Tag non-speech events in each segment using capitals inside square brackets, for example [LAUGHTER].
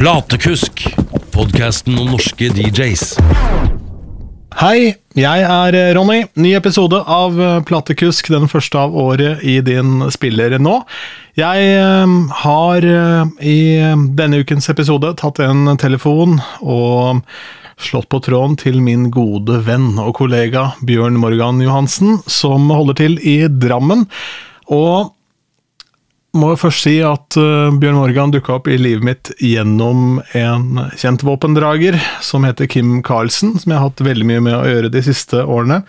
Platekusk, podkasten om norske DJs. Hei, jeg er eh, Ronny. Ny episode av eh, Platekusk, den første av året i din spiller nå. Jeg eh, har i denne ukens episode tatt en telefon og slått på tråden til min gode venn og kollega Bjørn Morgan Johansen, som holder til i Drammen. Og må jo først si at uh, Bjørn Morgan dukka opp i livet mitt gjennom en kjent våpendrager som heter Kim Carlsen, som jeg har hatt veldig mye med å gjøre de siste årene.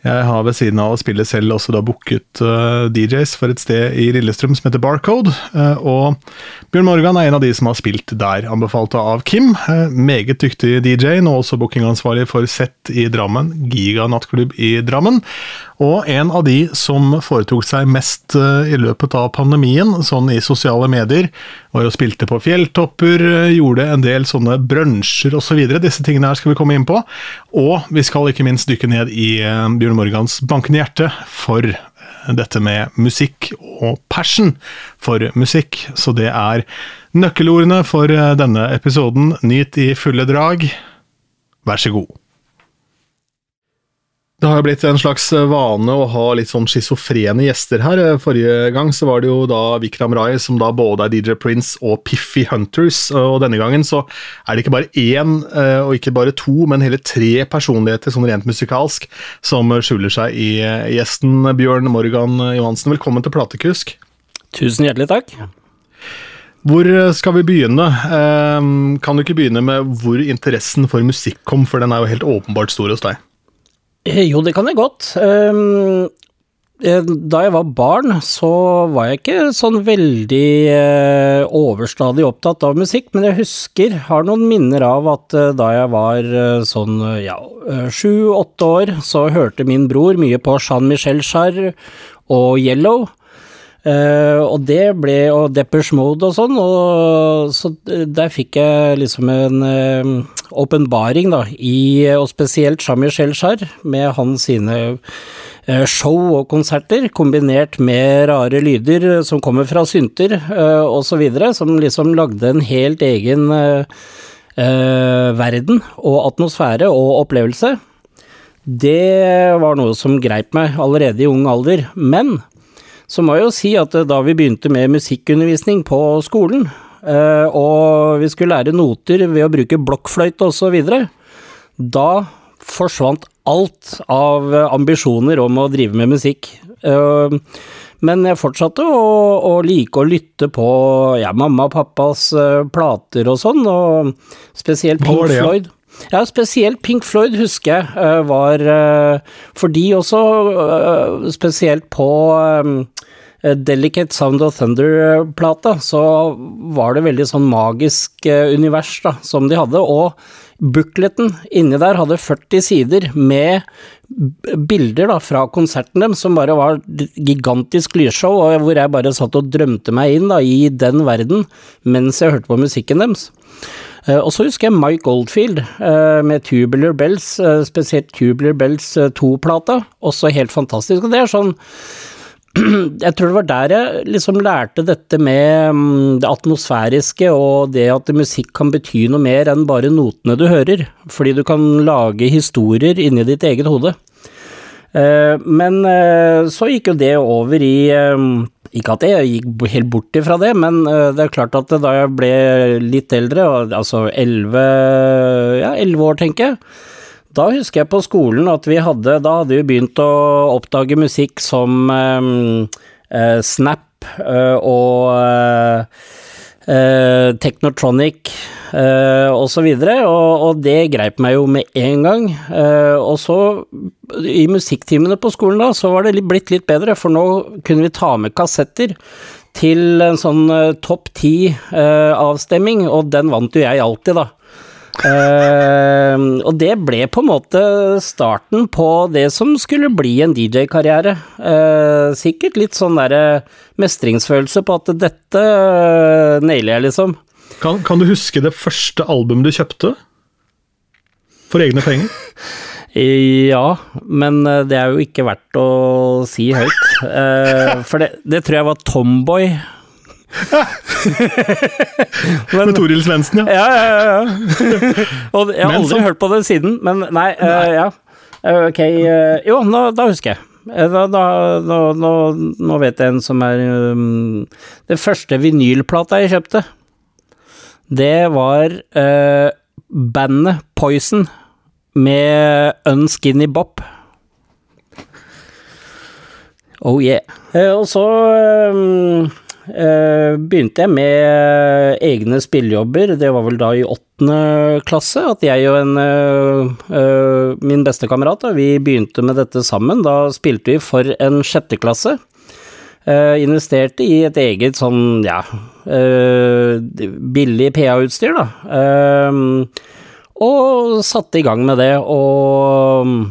Jeg har ved siden av å spille selv også da booket uh, DJs for et sted i Lillestrøm som heter Barcode. Uh, og Bjørn Morgan er en av de som har spilt der, anbefalt av Kim. Uh, meget dyktig DJ, nå også bookingansvarlig for Sett i Drammen, Giga nattklubb i Drammen. Og en av de som foretok seg mest i løpet av pandemien, sånn i sosiale medier, var og spilte på fjelltopper, gjorde en del sånne brunsjer osv. Så Disse tingene her skal vi komme inn på. Og vi skal ikke minst dykke ned i Bjørn Morgans bankende hjerte for dette med musikk og passion for musikk. Så det er nøkkelordene for denne episoden. Nyt i fulle drag. Vær så god. Det har jo blitt en slags vane å ha litt sånn schizofrene gjester her. Forrige gang så var det jo da Vikram Rai, som da både er DJ Prince og Piffy Hunters. Og denne gangen så er det ikke bare én, og ikke bare to, men hele tre personligheter, sånn rent musikalsk, som skjuler seg i gjesten Bjørn Morgan Johansen. Velkommen til Platekusk. Tusen hjertelig takk. Hvor skal vi begynne? Kan du ikke begynne med hvor interessen for musikk kom, for den er jo helt åpenbart stor hos deg? Jo, det kan jeg godt. Da jeg var barn, så var jeg ikke sånn veldig overstadig opptatt av musikk, men jeg husker, har noen minner av at da jeg var sånn ja, sju-åtte år, så hørte min bror mye på Jean-Michel Jarre og Yellow. Uh, og det ble og Deppers Mode og sånn, og så der fikk jeg liksom en åpenbaring, uh, da, i og spesielt Jean-Michel Jarre, med hans sine uh, show og konserter, kombinert med rare lyder som kommer fra synter uh, videre, som liksom lagde en helt egen verden og atmosfære og opplevelse. Det var noe som greip meg allerede i ung alder, men så må jeg jo si at da vi begynte med musikkundervisning på skolen, og vi skulle lære noter ved å bruke blokkfløyte osv., da forsvant alt av ambisjoner om å drive med musikk. Men jeg fortsatte å, å like å lytte på ja, mamma og pappas plater og sånn, og spesielt Pink Floyd. ja? Ja, spesielt Pink Floyd husker jeg var For de også, spesielt på Delicate Sound of Thunder-plata, så var det veldig sånn magisk univers da, som de hadde, og bookleten inni der hadde 40 sider med bilder da, fra konserten dem, som bare var gigantisk lysshow, og hvor jeg bare satt og drømte meg inn da, i den verden mens jeg hørte på musikken deres. Og så husker jeg Mike Goldfield med Tubular Bells, spesielt Tubular Bells 2-plata, også helt fantastisk. Og det er sånn [CLEARS THROAT] jeg tror det var der jeg liksom lærte dette med det atmosfæriske og det at musikk kan bety noe mer enn bare notene du hører, fordi du kan lage historier inni ditt eget hode. Men så gikk jo det over i Ikke at jeg gikk helt bort ifra det, men det er klart at da jeg ble litt eldre, altså elleve ja, år, tenker jeg, da husker jeg på skolen at vi hadde Da hadde vi begynt å oppdage musikk som eh, Snap eh, og eh, Technotronic og så videre, og, og, det greip meg jo med en gang. og så, i musikktimene på skolen da, så var det blitt litt bedre, for nå kunne vi ta med kassetter til en sånn topp ti-avstemming, og den vant jo jeg alltid, da. Uh, og det ble på en måte starten på det som skulle bli en DJ-karriere. Uh, sikkert litt sånn derre mestringsfølelse på at dette uh, nailer jeg, liksom. Kan, kan, du huske det første albumet du kjøpte? For egne penger? [LAUGHS] ja, men det er jo ikke verdt å si høyt. for det, det tror jeg var Tomboy [LAUGHS] Med Toril Svendsen, ja. Ja, ja, ja. ja. [LAUGHS] Og jeg har Men aldri så- hørt på det siden, men nei, eh, ja. Eh, ok, uh, jo, nå, da husker jeg. Eh, Da, da, nå, nå, nå vet jeg en som er um, Det første vinylplata jeg kjøpte, det var uh, bandet Poison med Unskinny Bop. Oh yeah. Eh, og så um, uh, begynte jeg med egne spillejobber. Det var vel da i åttende klasse at jeg og en uh, uh, min beste kamerat vi begynte med dette sammen. Da spilte vi for en sjetteklasse. Uh, investerte i et eget sånn, ja eh, Billig PA-utstyr, da. Eh, og satte i gang med det, og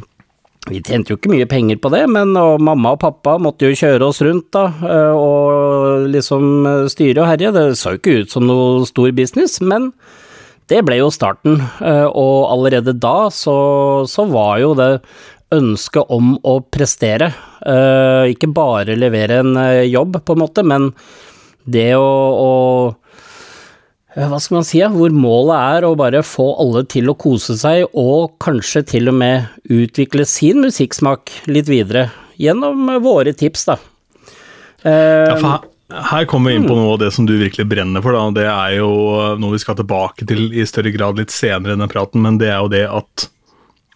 vi tjente jo ikke mye penger på det, men og mamma og pappa måtte jo kjøre oss rundt da, eh, og liksom eh, styre og herje. Det så jo ikke ut som noe stor business, men det ble jo starten. eh, Og allerede da så, så var jo det ønsket om å prestere. eh, Ikke bare levere en eh, jobb, på en måte, men det å, å Eh, hva skal man si, hvor målet er å bare få alle til å kose seg, og kanskje til og med utvikle sin musikksmak litt videre, gjennom våre tips, da. Eh, Ja, for her, her kommer vi inn på noe av det som du virkelig brenner for. Da. Det er jo noe vi skal tilbake til i større grad litt senere i denne praten, men det er jo det at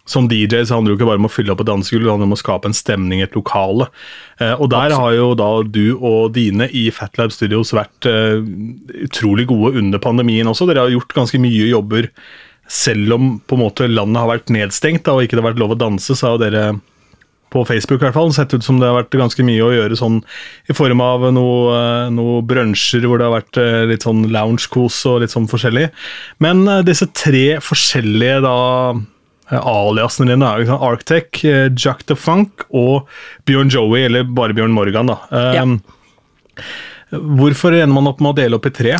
som DJ så handler det jo ikke bare om å fylle opp et dansegulv, det handler om å skape en stemning i et lokale. Eh, og der har jo da du og dine i Fatlab Studios vært eh, utrolig gode under pandemien også. Dere har gjort ganske mye jobber selv om på en måte landet har vært nedstengt da, og ikke det har vært lov å danse, så har dere på Facebook i hvert fall, sett ut som det har vært ganske mye å gjøre sånn i form av noe, eh, noe brunsjer hvor det har vært eh, litt sånn lounge-kos og litt sånn forskjellig. Men eh, disse tre forskjellige da aliasene dine jo sånn eh, Jack the Funk og Bjørn Joey, eller bare Bjørn Morgan, da. Um, Ja. Hvorfor ender man opp med å dele opp i tre?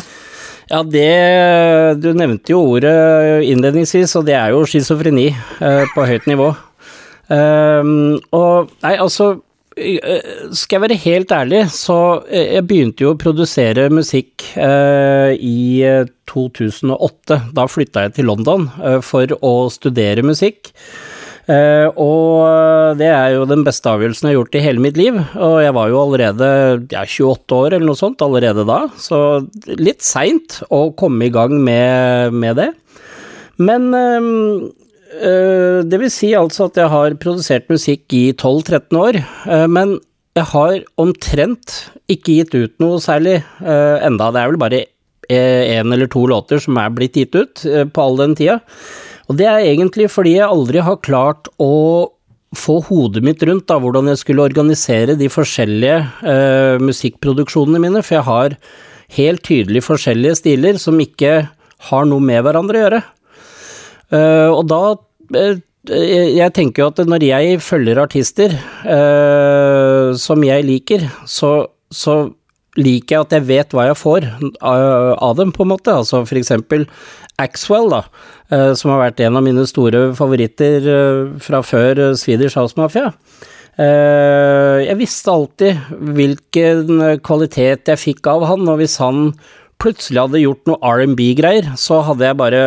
Ja, det Du nevnte jo ordet innledningsvis, og det er jo schizofreni eh, på høyt nivå. Um, og Nei, altså eh, Skal jeg være helt ærlig, så eh, jeg begynte jo å produsere musikk eh, i eh, 2008. Da flytta jeg til London eh, for å studere musikk. Eh, og det er jo den beste avgjørelsen jeg har gjort i hele mitt liv. Og jeg var jo allerede ja, 28 år eller noe sånt allerede da, så litt seint å komme i gang med, med det. Men eh, eh, det vil si altså at jeg har produsert musikk i 12-13 år, eh, men jeg har omtrent ikke gitt ut noe særlig eh, enda. Det er vel bare én eller to låter som er blitt gitt ut eh, på all den tida. Og det er egentlig fordi jeg aldri har klart å få hodet mitt rundt da, hvordan jeg skulle organisere de forskjellige eh, musikkproduksjonene mine, for jeg har helt tydelig forskjellige stiler som ikke har noe med hverandre å gjøre. Eh, og da eh, Jeg tenker jo at når jeg følger artister uh, som jeg liker, så, så liker jeg at jeg vet hva jeg får av, av dem, på en måte. Altså for eksempel Axwell, da, uh, som har vært en av mine store favoritter uh, fra før eh, Swedish House Mafia. Eh, Jeg visste alltid hvilken kvalitet jeg fikk av han, og hvis han plutselig hadde gjort noe R&B-greier, så hadde jeg bare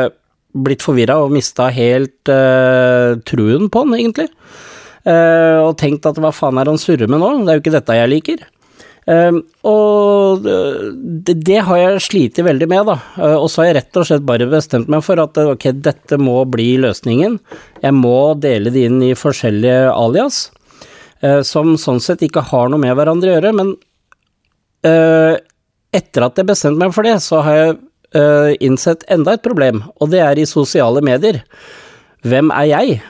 blitt forvirra og mista helt uh, truen på han, egentlig. Uh, og tenkt at hva faen er han surrer med nå, det er jo ikke dette jeg liker. Uh, og det, det har jeg slitt veldig med, da. Uh, og så har jeg rett og slett bare bestemt meg for at ok, dette må bli løsningen. Jeg må dele det inn i forskjellige alias, uh, som sånn sett ikke har noe med hverandre å gjøre, men etter at jeg bestemte meg for det, så har jeg eh, innsett enda et problem, og det er i sosiale medier. Hvem er jeg?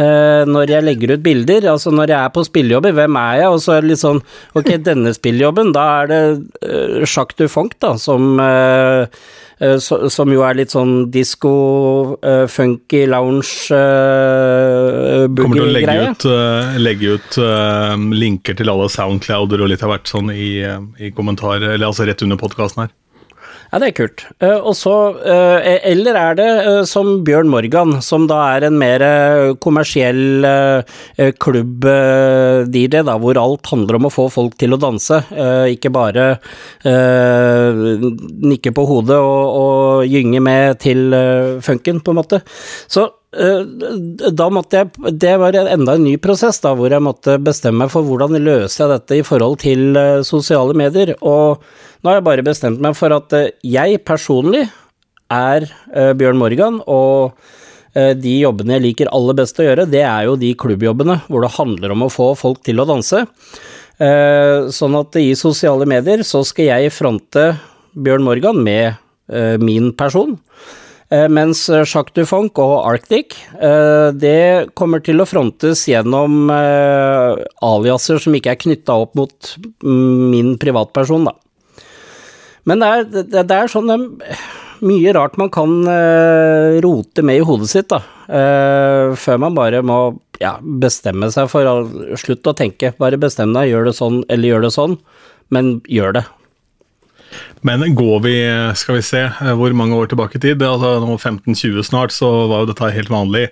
Uh, når jeg legger ut bilder, altså når jeg er på spillejobber, hvem er jeg? Og så er det litt sånn, ok, denne spillejobben, da er det uh, Jacques Dufonk, da, som uh, som jo er litt sånn disko, funky, lounge, uh, Kommer til å legge ut, legge ut linker til alle Soundclouder og litt av hvert sånn i, i kommentarer, eller altså rett under podkasten her. Ja, det er kult. Eh, og så, eh, eller er det eh, som Bjørn Morgan, som da er en mer kommersiell klubb-DJ, da, hvor alt handler om å få folk til å danse, ikke bare nikke på hodet og, og gynge med til funken, på en måte. Så da måtte jeg Det var enda en ny prosess, da, hvor jeg måtte bestemme meg for hvordan løser jeg dette i forhold til eh, sosiale medier. Og nå har jeg bare bestemt meg for at eh, jeg personlig er eh, Bjørn Morgan, og eh, de jobbene jeg liker aller best å gjøre, det er jo de klubbjobbene hvor det handler om å få folk til å danse. Eh, Sånn at i sosiale medier så skal jeg fronte Bjørn Morgan med eh, min person. Eh, Mens eh, Jacques Dufunk og Arctic, eh, det kommer til å frontes gjennom aliaser som ikke er knytta opp mot mm, min privatperson, da. Men det er, det, er sånn mye rart man kan rote med i hodet sitt, da. Før man bare må ja, bestemme seg for å slutte å tenke. Bare bestem deg, gjør det sånn eller gjør det sånn, men gjør det. Men går vi, skal vi se, eh, hvor mange år tilbake i tid? Altså, nå 15-20 snart, så var jo dette helt vanlig.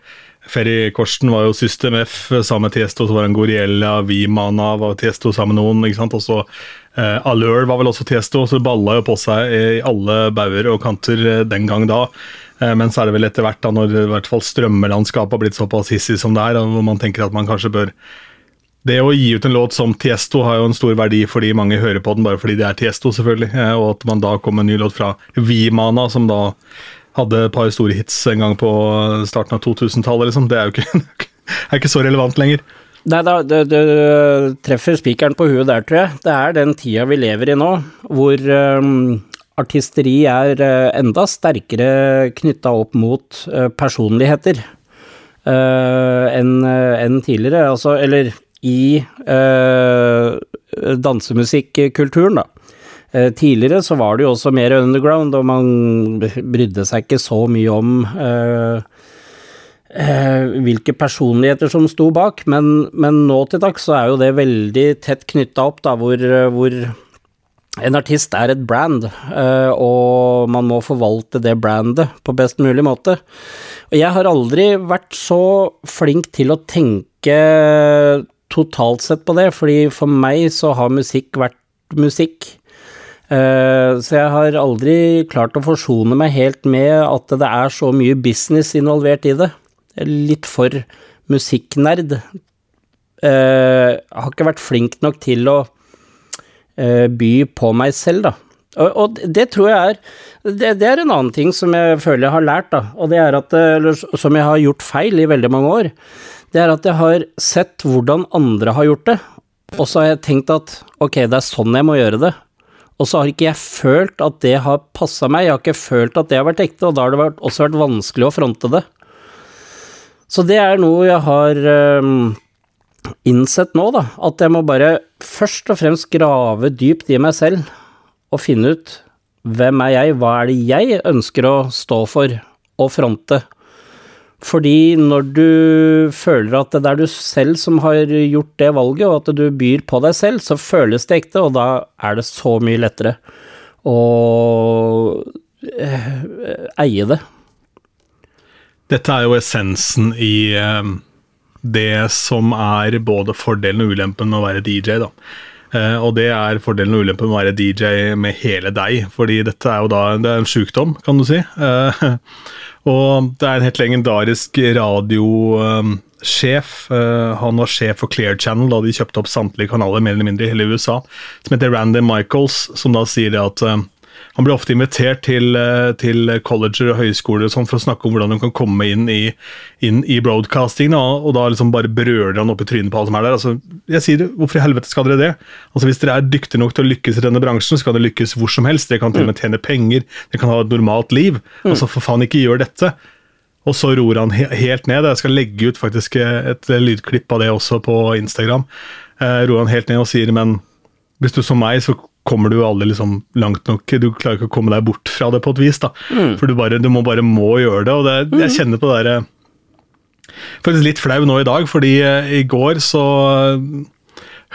Ferry Korsten var jo System F sammen med Tiesto, så var en Goriella, Vimana var Tiesto sammen med noen. ikke sant? Og så eh, Allure var vel også Tiesto, så det balla jo på seg i alle bauger og kanter eh, den gang da. Eh, men så er det vel etter hvert, da, når i hvert fall strømmelandskapet har blitt såpass hissig som det er, hvor man tenker at man kanskje bør det å gi ut en låt som Tiesto har jo en stor verdi fordi mange hører på den bare fordi det er Tiesto, selvfølgelig. Eh, Og at man da kom med en ny låt fra Vimana, som da hadde et par store hits en gang på starten av 2000-tallet, liksom. Det er jo [LAUGHS] ikke, er ikke så relevant lenger. Nei, da, du, du treffer spikeren på huet der, tror jeg. Det er den tida vi lever i nå, hvor um, artisteri er eh, enda sterkere knytta opp mot eh, personligheter Uh, enn enn tidligere. Altså, eller i uh, dansemusikkulturen, da. Eh, tidligere så var det jo også mer underground, og man brydde seg ikke så mye om eh, eh, hvilke personligheter som sto bak, men, men nå til dags så er jo det veldig tett knytta opp, da, hvor, hvor en artist er et brand, eh, og man må forvalte det brandet på best mulig måte. Og jeg har aldri vært så flink til å tenke totalt sett på det, fordi for meg så har musikk vært musikk. Eh, Så jeg har aldri klart å forsone meg helt med at det er så mye business involvert i det. Litt for musikknerd. Eh, Jeg har ikke vært flink nok til å eh, by på meg selv, da. Og, det tror jeg er det, er en annen ting som jeg føler jeg har lært, da. Og det er at som jeg har gjort feil i veldig mange år. Det er at jeg har sett hvordan andre har gjort det, og så har jeg tenkt at ok, det er sånn jeg må gjøre det. Og så har ikke jeg følt at det har passa meg, jeg har ikke følt at det har vært ekte, og da har det også vært vanskelig å fronte det. Så det er noe jeg har øhm, innsett nå, da. At jeg må bare først og fremst grave dypt i meg selv og finne ut hvem er jeg, hva er det jeg ønsker å stå for og fronte. Fordi når du føler at det er du selv som har gjort det valget, og at du byr på deg selv, så føles det ekte, og da er det så mye lettere å eh, eie det. Dette er jo essensen i eh, det som er både fordelen og ulempen med å være DJ, da. Eh, og det er fordelen og ulempen med å være DJ med hele deg, fordi dette er jo da det er en sjukdom, kan du si. Eh, [LAUGHS] og det er en helt legendarisk radiosjef. Eh, han var sjef for Clear Channel da de kjøpte opp samtlige kanaler mer eller mindre i hele USA, som heter Randy Michaels, som da sier det at han blir ofte invitert til, eh, til colleger og høyskoler og sånn for å snakke om hvordan de kan komme inn i, inn i broadcasting, da, og da liksom bare brøler han opp i trynet på alle som er der. Altså, jeg sier, Hvorfor i helvete skal dere det? Altså, Hvis dere er dyktige nok til å lykkes i denne bransjen, så kan dere lykkes hvor som helst. Dere kan til og med tjene penger, dere kan ha et normalt liv. Altså, For faen, ikke gjør dette. Og så ror han he helt ned. Jeg skal legge ut faktisk et lydklipp av det også på Instagram. Eh, ror han helt ned og sier men hvis du som meg, så kommer du aldri liksom langt nok. Du klarer ikke å komme deg bort fra det på et vis. da. For du, bare, du må bare må gjøre det. og det, Jeg kjenner på det derre Faktisk litt flau nå i dag, fordi eh, i går så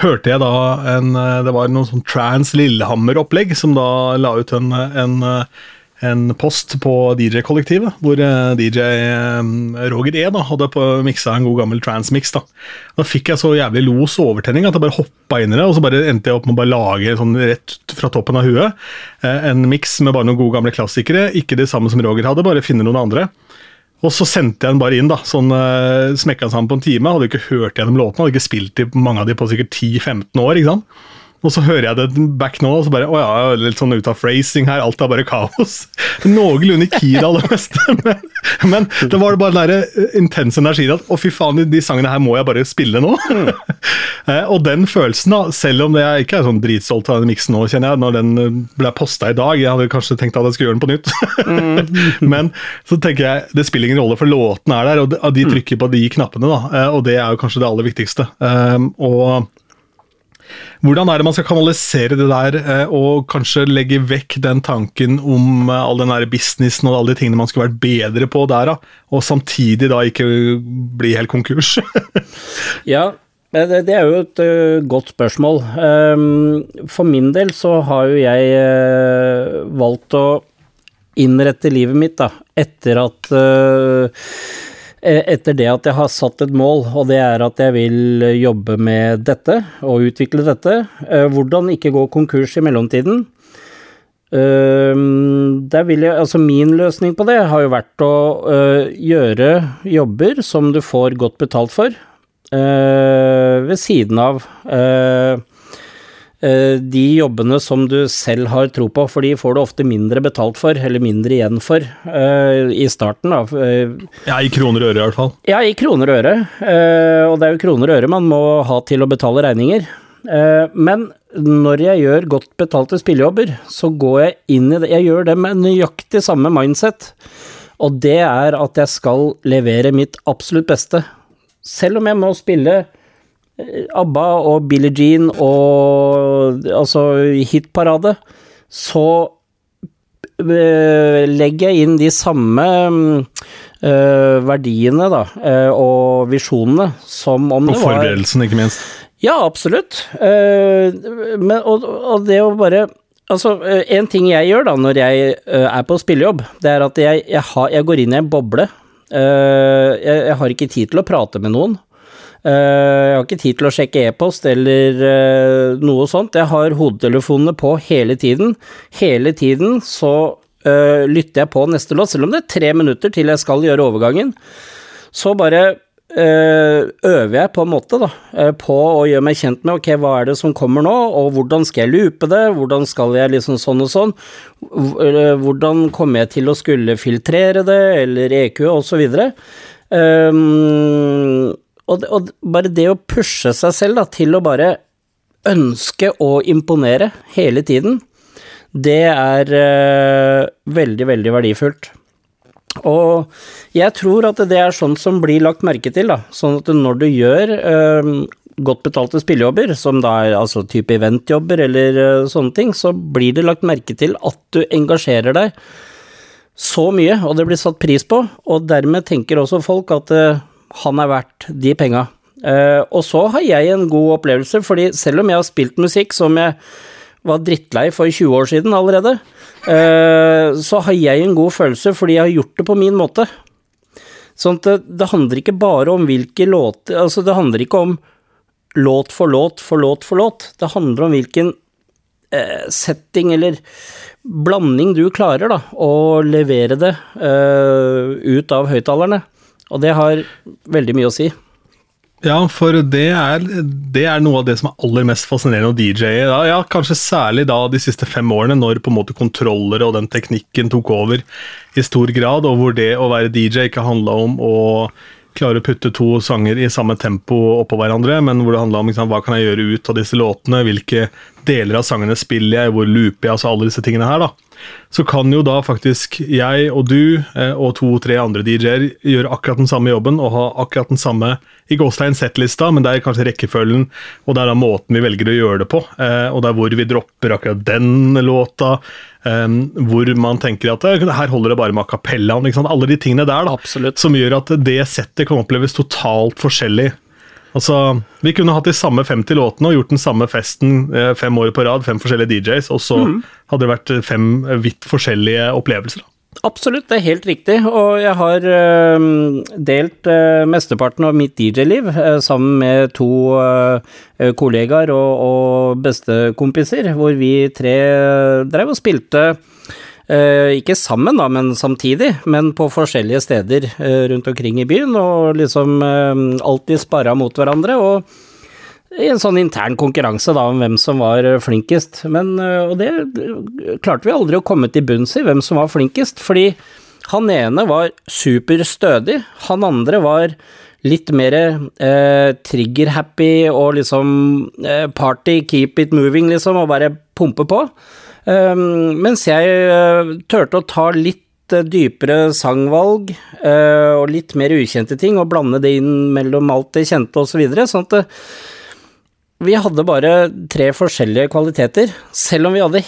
hørte jeg da en eh, Det var noe sånn Trans Lillehammer-opplegg som da la ut en, en, eh, en post på DJ-kollektivet, hvor eh, DJ eh, Roger E da hadde på miksa en god gammel trans-mix. Da Da fikk jeg så jævlig los og overtenning at jeg bare hoppa inn i det, og så bare endte jeg opp med å bare lage sånn rett fra toppen av huet eh, en miks med bare noen gode gamle klassikere. Ikke det samme som Roger hadde, bare finne noen andre. Og så sendte jeg den bare inn, da. Sånn smekka sammen på en time. Hadde ikke hørt gjennom låtene, hadde ikke spilt mange av de på sikkert 10-15 år. ikke sant? Og så hører jeg det back nå, og så bare Å ja, litt sånn ut av phrasing her, alt er bare kaos. [LAUGHS] Noenlunde Kira det meste, [LAUGHS] men, men det var bare den der intense energien at å, fy faen, de sangene her må jeg bare spille nå. Mm. [LAUGHS] og den følelsen, da, selv om jeg ikke er sånn dritstolt av den miksen nå, kjenner jeg, når den eh, ble posta i dag Jeg hadde kanskje tenkt at jeg skulle gjøre den på nytt, men så tenker jeg det spiller ingen rolle, for låtene er der, og de, de trykker på de knappene, da, eh, og det er jo kanskje det aller viktigste. Og hvordan er det man skal kanalisere det der, eh, og kanskje legge vekk den tanken om eh, all den der businessen og alle de tingene man skulle vært bedre på der, da, og samtidig da ikke bli helt konkurs? [LAUGHS] ja, det, er jo et uh, godt spørsmål. Um, for min del så har jo jeg valgt å innrette livet mitt da, etter at Eh, etter det at jeg har satt et mål, og det er at jeg vil jobbe med dette og utvikle dette. Eh, hvordan ikke gå konkurs i mellomtiden. Eh, jeg, altså min løsning på det har jo vært å gjøre jobber som du får godt betalt for, ved siden av Eh, de jobbene som du selv har tro på, for de får du ofte mindre betalt for, eller mindre igjen for, uh, i starten. Da. Eh, ja, i kroner og øre i hvert fall. Ja, i kroner og øre. Og det er jo kroner og øre man må ha til å betale regninger. Men når jeg gjør godt betalte spillejobber, så går jeg inn i det Jeg gjør det med nøyaktig samme mindset, og det er at jeg skal levere mitt absolutt beste. Selv om jeg må spille ABBA og Billie Jean og altså hitparade, så eh, legger jeg inn de samme uh, verdiene da, uh, og visjonene som om det var Og forberedelsen, ikke minst. Ja, absolutt. Men, og, og, det å bare Altså, en ting jeg gjør da når jeg er på spillejobb, det er at jeg, jeg, har, jeg går inn i en boble. Jeg, jeg har ikke tid til å prate med noen. Eh, jeg har ikke tid til å sjekke e-post eller eh, noe sånt. Jeg har hodetelefonene på hele tiden. Hele tiden så uh, lytter jeg på neste låt, selv om det er tre minutter til jeg skal gjøre overgangen. Så bare øver jeg på en måte da, på å gjøre meg kjent med ok, hva er det som kommer nå, og hvordan skal jeg loope det, hvordan skal jeg liksom sånn og sånn, hvordan kommer jeg til å skulle filtrere det, eller EQ videre. Um, og, og, bare det å pushe seg selv da, til å bare ønske å imponere hele tiden, det er uh, veldig, veldig verdifullt. Og jeg tror at det er sånt som blir lagt merke til, da. Sånn at når du gjør uh, godt betalte spillejobber, som da er altså type eventjobber eller uh, sånne ting, så blir det lagt merke til at du engasjerer deg så mye, og det blir satt pris på, og dermed tenker også folk at han er verdt de penga. Uh, og så har jeg en god opplevelse, fordi selv om jeg har spilt musikk som jeg var drittlei for 20 år siden allerede, uh, så har jeg en god følelse fordi jeg har gjort det på min måte. Sånn at det, det handler ikke bare om hvilke låter Altså, det handler ikke om låt for låt for låt for låt. Det handler om hvilken setting eller blanding du klarer, da, å levere det ut av høyttalerne. Og det har veldig mye å si. Ja, for det er, det er, noe av det som er aller mest fascinerende å DJ-e. Ja, kanskje særlig da de siste fem årene, når på en måte kontrollere og den teknikken tok over i stor grad, og hvor det å være DJ ikke handla om å klare å putte to sanger i samme tempo oppå hverandre, men hvor det handla om liksom, hva kan jeg gjøre ut av disse låtene, hvilke deler av sangene spiller jeg, hvor looper jeg, altså alle disse tingene her. da så kan jo da faktisk jeg og du eh, og to-tre andre DJ-er gjøre akkurat den samme jobben og ha akkurat den samme i Gåstein settlista, men det er kanskje rekkefølgen og det er da måten vi velger å gjøre det på. Eh, og det er hvor vi dropper akkurat den låta. Eh, hvor man tenker at her holder det bare med a. Alle de tingene der da, Absolutt. som gjør at det settet kan oppleves totalt forskjellig Altså, Vi kunne hatt de samme 50 låtene og gjort den samme festen eh, fem år på rad, fem forskjellige DJs, og så hadde det vært fem vidt forskjellige opplevelser. Absolutt, det er helt riktig. Og jeg har øh, delt øh, mesteparten av mitt DJ-liv øh, sammen med to kollegaer og, og bestekompiser, hvor vi tre drev og spilte ikke sammen, da, men samtidig, men på forskjellige steder øh, rundt omkring i byen, og liksom øh, alltid sparra mot hverandre. og i en sånn intern konkurranse da, om hvem som var flinkest. Men, og det klarte vi aldri å komme til bunns i, hvem som var flinkest. Fordi han ene var superstødig, han andre var litt mer eh, trigger-happy og liksom eh, party, keep it moving, liksom, og bare pumpe på. Um, mens jeg eh, turte å ta litt eh, dypere sangvalg eh, og litt mer ukjente ting, og blande det inn mellom alt det kjente osv. Så videre, sånn at vi hadde bare tre forskjellige kvaliteter, selv om vi hadde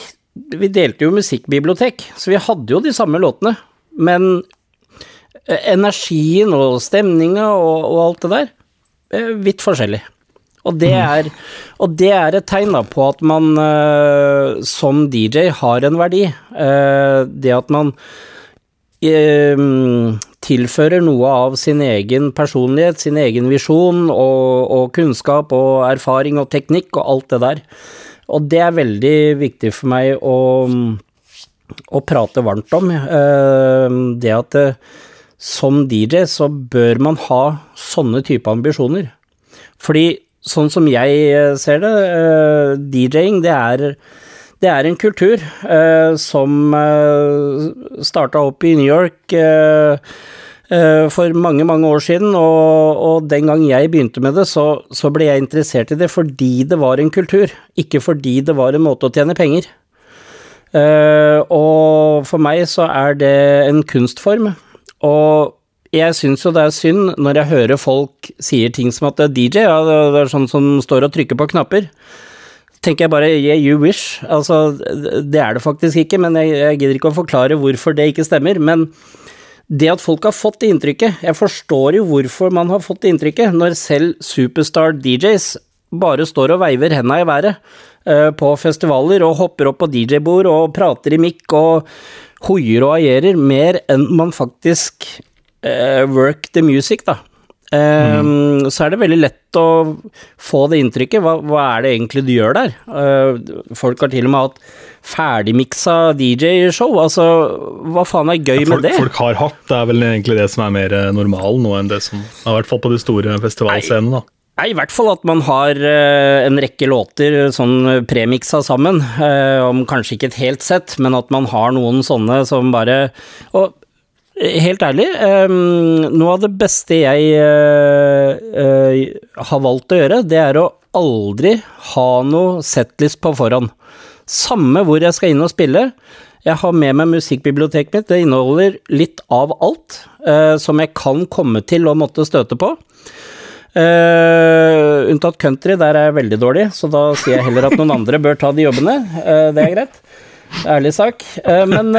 Vi delte jo musikkbibliotek, så vi hadde jo de samme låtene, men energien og stemninga og, og alt det der, vidt forskjellig. Og det, er, og det er et tegn da på at man uh, som DJ har en verdi. Uh, det at man uh, tilfører noe av sin egen personlighet, sin egen visjon og, og kunnskap og erfaring og teknikk og alt det der. Og det er veldig viktig for meg å, å prate varmt om. Det at som DJ så bør man ha sånne type ambisjoner. Fordi sånn som jeg eh, ser det, eh, DJ-ing det er det er en kultur eh, som eh, starta opp i New York eh, eh, for mange, mange år siden, og, og den gang jeg begynte med det, så, så ble jeg interessert i det fordi det var en kultur, ikke fordi det var en måte å tjene penger. Eh, og for meg så er det en kunstform, og jeg syns jo det er synd når jeg hører folk sier ting som at det er DJ, ja, det er sånn som står og trykker på knapper tenker jeg bare yeah, you wish. Altså, det er det faktisk ikke, men jeg, jeg gidder ikke å forklare hvorfor det ikke stemmer. Men det at folk har fått det inntrykket Jeg forstår jo hvorfor man har fått det inntrykket, når selv superstar DJs bare står og veiver henda i været uh, på festivaler og hopper opp på DJ-bord og prater i mikk og hoier og agerer mer enn man faktisk eh, work the music, da. Um, Så er det veldig lett å få det inntrykket. Hva, hva er det egentlig du gjør der? Uh, folk har til og med hatt ferdigmiksa DJ-show. Altså, hva faen er gøy Folk, med det? folk har hatt, det er vel egentlig det som er mer eh, normalen nå enn det som I hvert fall på de store festivalscenene. da. Nei, I hvert fall at man har eh, en rekke låter sånn premiksa sammen. eh, om kanskje ikke et helt sett, men at man har noen sånne som bare Og eh, helt ærlig, eh, noe av det beste jeg eh, eh, har valgt å gjøre, det er å aldri ha noe setlist på forhånd. Samme hvor jeg skal inn og spille. Jeg har med meg musikkbiblioteket mitt. Det inneholder litt av alt eh, som jeg kan komme til å måtte støte på. Uh, unntatt country, der er jeg veldig dårlig, så da sier jeg heller at noen andre bør ta de jobbene. Uh, det er greit. Ærlig sak. Uh, men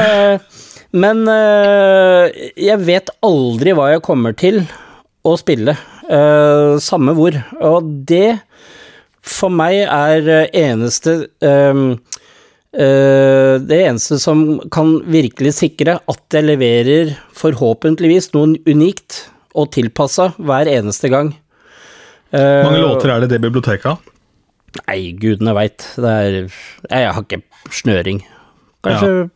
men eh, jeg vet aldri hva jeg kommer til å spille. eh, samme hvor. Og det for meg er eh, eneste Det eneste som kan virkelig sikre at jeg leverer forhåpentligvis noe unikt og tilpassa hver eneste gang. Hvor mange låter er det i det biblioteket? Nei, gudene veit. Jeg har ikke snøring. Kanskje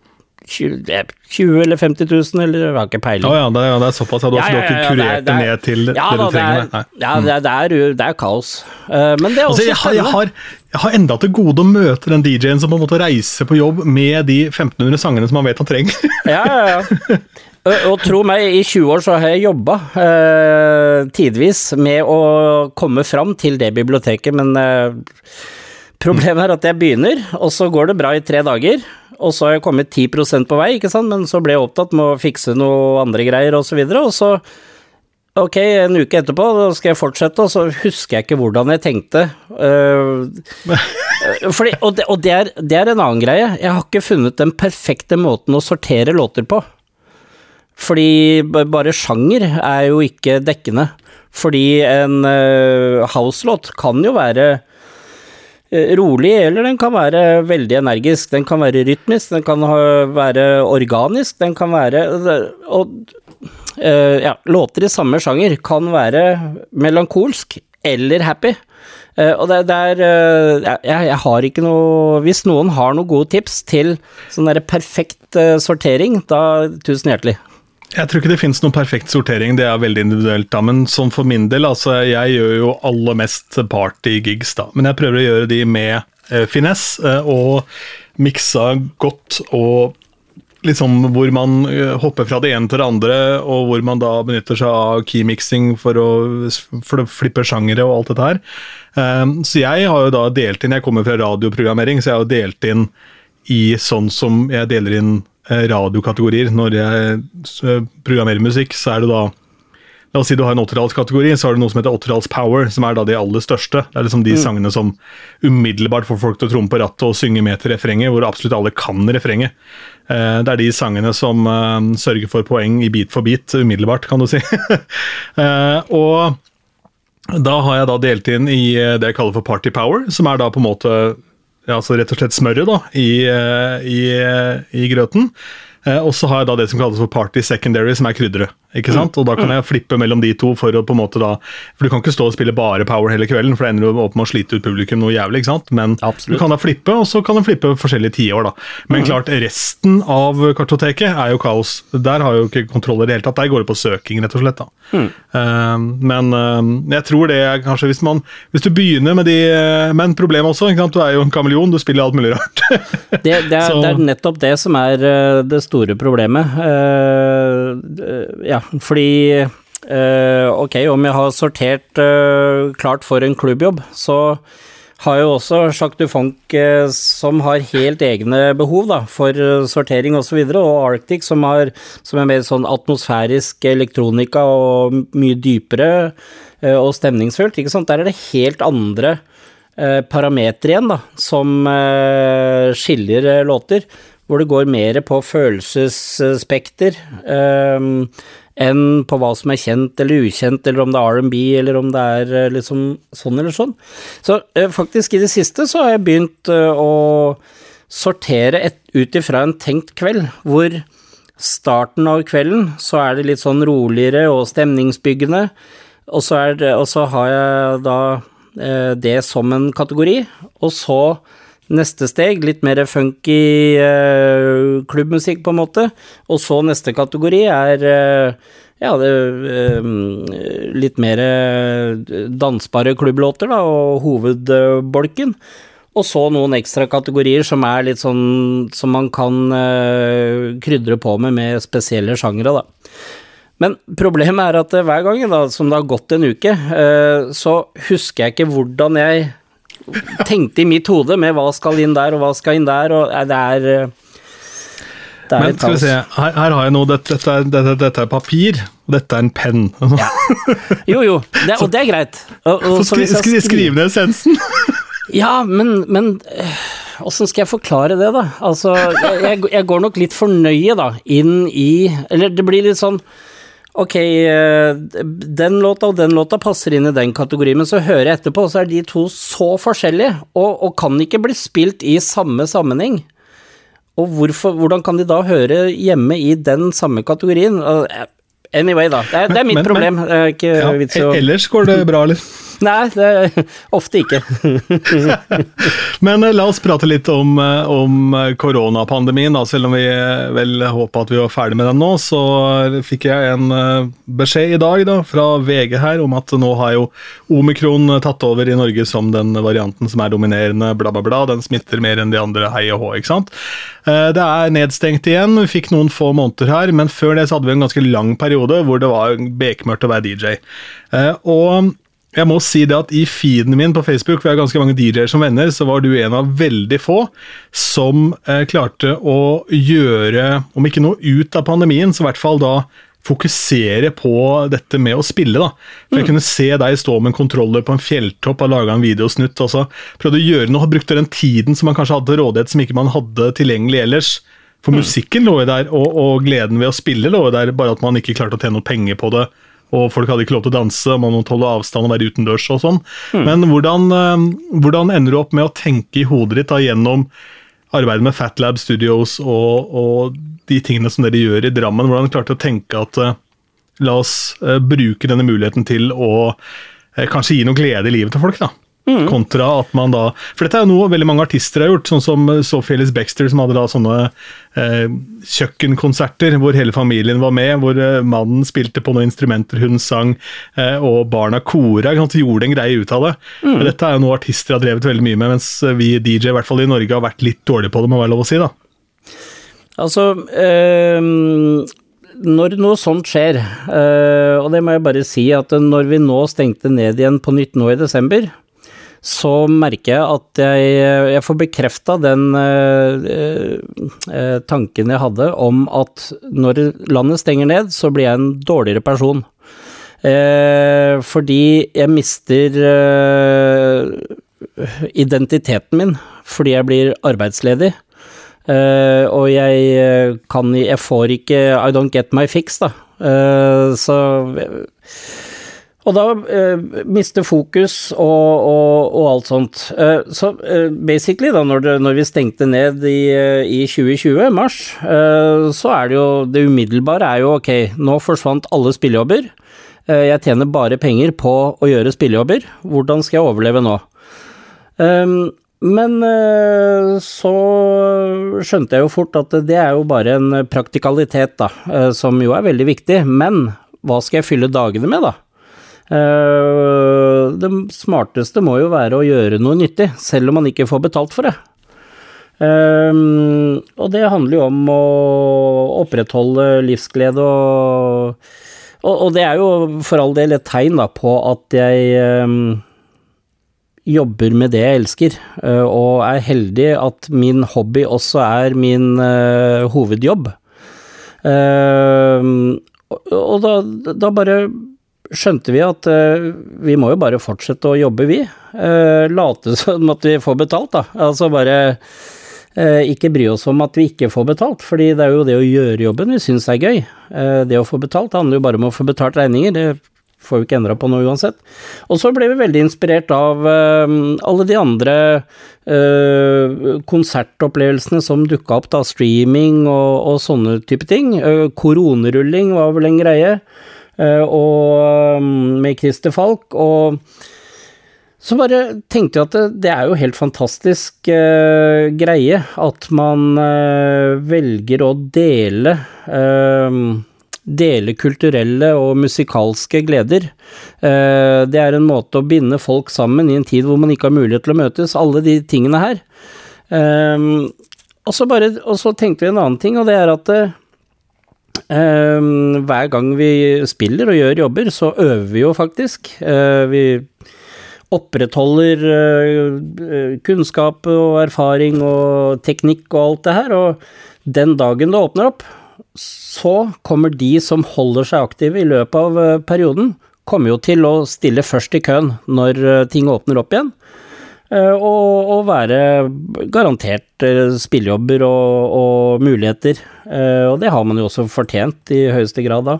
20, er 20 eller 50 000, eller jeg har ikke peiling. peiling. ja, det er, det er såpass. Ja, du har Ja, ikke ja, ja, kurert det er- det ned til det ja, du det trenger? er, ja, det er, det er, det er kaos. Uh, Men det er også Altså, jeg, har, jeg, har, jeg har enda til gode å møte den DJ-en som på en måte reiser på jobb med de 1500 sangene som han vet han trenger. [LAUGHS] Ja, ja, ja. [LAUGHS] Og, og tro meg, i 20 år så har jeg jobba uh, tidvis med å komme fram til det biblioteket, men uh, problemet er at jeg begynner, og så går det bra i tre dager, og så har jeg kommet 10% på vei, ikke sant, men så ble jeg opptatt med å fikse noe andre greier og så og så Ok, en uke etterpå, skal jeg fortsette, og så husker jeg ikke hvordan jeg tenkte. Uh, fordi, og det, og det, er, det er en annen greie. Jeg har ikke funnet den perfekte måten å sortere låter på. Fordi bare sjanger er jo ikke dekkende. Fordi en uh, house-låt kan jo være rolig, eller den kan være veldig energisk. Den kan være rytmisk, den kan være organisk, den kan være Og eh, ja, låter i samme sjanger kan være melankolsk eller happy. Eh, og det, det er eh, jeg, jeg har ikke noe Hvis noen har noen gode tips til sånn derre perfekt eh, sortering, da tusen hjertelig. Jeg tror ikke det finnes noen perfekt sortering, det er veldig individuelt. da, Men sånn for min del, altså jeg gjør jo aller mest party-gigs, da. Men jeg prøver å gjøre de med eh, finesse eh, og miksa godt og liksom hvor man eh, hopper fra det ene til det andre, og hvor man da benytter seg av keymixing for å, for å flippe sjangere og alt dette her. Um, så jeg har jo da delt inn Jeg kommer fra radioprogrammering, så jeg har jo delt inn i sånn som jeg deler inn radiokategorier. Når jeg eh, programmerer musikk, så er det da La oss si du har en 80-tallskategori, så har du noe som heter 80-talls power, som er da de aller største. Det er liksom de sangene som umiddelbart får folk til å tromme på rattet og synge med til refrenget, hvor absolutt alle kan refrenget. Eh, Det er de sangene som eh, sørger for poeng i bit for bit umiddelbart, kan du si. [LAUGHS] Eh, Og da har jeg da delt inn i eh, det jeg kaller for party power, som er da på en måte altså rett og slett smøret da, i, eh, i, eh, i grøten. Eh, Og så har jeg da det som kalles for party secondary, som er krydderet. Ikke sant? Og da kan jeg flippe mellom de to for å på en måte da For du kan ikke stå og spille bare power hele kvelden, for da ender du opp med å slite ut publikum noe jævlig. ikke sant? Men Absolutt. du kan da flippe, og så kan du flippe forskjellige tiår, da. Men klart, resten av kartoteket er jo kaos. Der har jeg jo ikke kontroll i det hele tatt. Der går det på søking, rett og slett. da. Eh, men eh, jeg tror det er kanskje hvis man Hvis du begynner med de eh, Men problemet også, ikke sant? du er jo en kameleon, du spiller alt mulig rart. Det, [LAUGHS] det, er, det er nettopp det som er eh, det store problemet. Eh, ja, fordi eh, Ok, om jeg har sortert eh, klart for en klubbjobb, så har jo også Jacques Dufunk eh, som har helt egne behov da, for sortering osv., og, så videre, og Arctic som, har, som er mer sånn atmosfærisk elektronika og mye dypere og stemningsfullt. ikke sant? Der er det helt andre eh, parametere igjen, da, som skiller låter, hvor det går mer på følelsesspekter eh, enn på hva som er kjent eller ukjent, eller om det er R&B, eller om det er eh, liksom sånn eller sånn. Så eh, faktisk i det siste så har jeg begynt eh, å sortere et, ut ifra en tenkt kveld, hvor starten av kvelden så er det litt sånn roligere og stemningsbyggende, og så, det, og så har jeg da det som en kategori, og så neste steg, litt mer funky uh, klubbmusikk på en måte, og så neste kategori er uh, ja, det, uh, litt mer dansbare klubblåter da, og hovedbolken. Og så noen ekstra kategorier som er litt sånn som man kan krydre på med med spesielle sjangre, da. Men problemet er at hver gang da, som det har gått en uke, så husker jeg ikke hvordan jeg tenkte i mitt hode med hva skal inn der, og hva skal inn der, og eh, det er eh, Det er Men skal vi se, her, her har jeg noe. Dette, dette, dette, dette er papir, og dette er en penn. Jo, jo, det, og det er greit. Og, og, Så skri, så skri, skriver- skriv ned essensen. Ja, men, men eh, Åssen skal jeg forklare det, da? Altså, jeg- jeg går nok litt for nøye, da, inn i Eller det blir litt sånn Ok, eh, den låta og den låta passer inn i den kategorien, men så hører jeg etterpå, så er de to så forskjellige, og, og kan ikke bli spilt i samme sammenheng. Og hvorfor, hvordan kan de da høre hjemme i den samme kategorien? Uh, Anyway, da. Det er, det er mitt Men- men- problem. Det er ikke Ja, vits å e- ellers går det bra, eller? [LAUGHS] Nei, det er [LAUGHS] ofte ikke. [LAUGHS] Men eh, la oss prate litt om, eh, om eh, koronapandemien. da. Selv om vi vel håpa at vi var ferdig med den nå, så fikk jeg en beskjed i dag da, fra VG her om at nå har jo omikron tatt over i Norge som den varianten som er dominerende, bla, bla, bla. Den smitter mer enn de andre, hei og hå, ikke sant. Det er nedstengt igjen, vi fikk noen få måneder her, men før det så hadde vi en ganske lang periode hvor det var bekmørkt å være DJ. Eh, Og jeg må si det at I feeden min på Facebook, vi har ganske mange DJ-er som venner, så var du en av veldig få som eh, klarte å gjøre, om ikke noe ut av pandemien, så i hvert fall da fokusere på dette med å spille. da. For Jeg kunne se deg stå med en kontroller på en fjelltopp og lage en videosnutt. og så Prøvde å gjøre noe, brukte den tiden som man kanskje hadde til rådighet som ikke man hadde tilgjengelig ellers, For musikken lå jo der, og, og gleden ved å spille lå jo der, bare at man ikke klarte å tjene noe penger på det. Og folk hadde ikke lov til å danse, man måtte holde avstand og være utendørs og sånn. Men hvordan, eh, hvordan ender du opp med å tenke i hodet ditt da, gjennom arbeidet med Fatlab Studios og, og de tingene som dere gjør i Drammen? Hvordan klarte du å tenke at eh, la oss eh, bruke denne muligheten til å kanskje gi noe glede i livet til folk, da? Kontra at man da For dette er jo noe veldig mange artister har gjort, sånn som eh, Sophie Baxter, som hadde da sånne eh, kjøkkenkonserter hvor hele familien var med, hvor eh, mannen spilte på noen instrumenter, hun sang, eh, og barna kora. sant, Gjorde en greie ut av det. Men Dette er jo noe artister har drevet veldig mye med, mens vi DJ, i hvert fall i Norge, har vært litt dårlige på det, må være lov å si. da. Altså, ehm, når noe sånt skjer, eh, og det må jeg bare si at når vi nå stengte ned igjen på nytt nå i desember, så merker jeg at jeg, jeg får bekrefta den eh, eh, tanken jeg hadde om at når landet stenger ned, så blir jeg en dårligere person. Eh, fordi jeg mister eh, identiteten min fordi jeg blir arbeidsledig. Eh, og jeg eh, kan Jeg får ikke I don't get my fix, da. Eh, så Og da eh, miste fokus og, og, og alt sånt. Eh, så eh, basically, da, når, det, når vi stengte ned i, eh, i 2020, mars, eh, så er det jo Det umiddelbare er jo ok, nå forsvant alle spillejobber. Eh, jeg tjener bare penger på å gjøre spillejobber. Hvordan skal jeg overleve nå? Um, men eh, så skjønte jeg jo fort at det er jo bare en praktikalitet, da, eh, som jo er veldig viktig. Men hva skal jeg fylle dagene med, da? Eh, Det smarteste må jo være å gjøre noe nyttig, selv om man ikke får betalt for det. Um, og det handler jo om å opprettholde livsglede og, og det er jo for all del et tegn da på at jeg um, jobber med det jeg elsker, og er heldig at min hobby også er min hovedjobb. Og da, da bare skjønte vi at uh, vi må jo bare fortsette å jobbe, vi. Uh, late [LAUGHS] som at vi får betalt, da. Altså bare uh, ikke bry oss om at vi ikke får betalt, fordi det er jo det å gjøre jobben vi syns er gøy. det å få betalt det handler jo bare om å få betalt regninger. det får vi ikke endra på noe uansett. Og så ble vi veldig inspirert av alle de andre konsertopplevelsene som dukka opp, da, streaming og, og sånne type ting. koronerulling var vel en greie. Eh, og mm, med Christer Falk. Og så bare tenkte jeg at det, det er jo helt fantastisk uh, greie at man uh, velger å dele uh, Dele kulturelle og musikalske gleder. det er en måte å binde folk sammen i en tid hvor man ikke har mulighet til å møtes. Alle de tingene her. og, så bare, og så tenkte vi en annen ting, og det er at Um, hver gang vi spiller og gjør jobber, så øver vi jo faktisk. Uh, vi opprettholder uh, kunnskap og erfaring og teknikk og alt det her, og den dagen det åpner opp, så kommer de som holder seg aktive i løpet av perioden, kommer jo til å stille først i køen når ting åpner opp igjen. Og, og, være garantert spillejobber og, og muligheter. Og det har man jo også fortjent i høyeste grad da.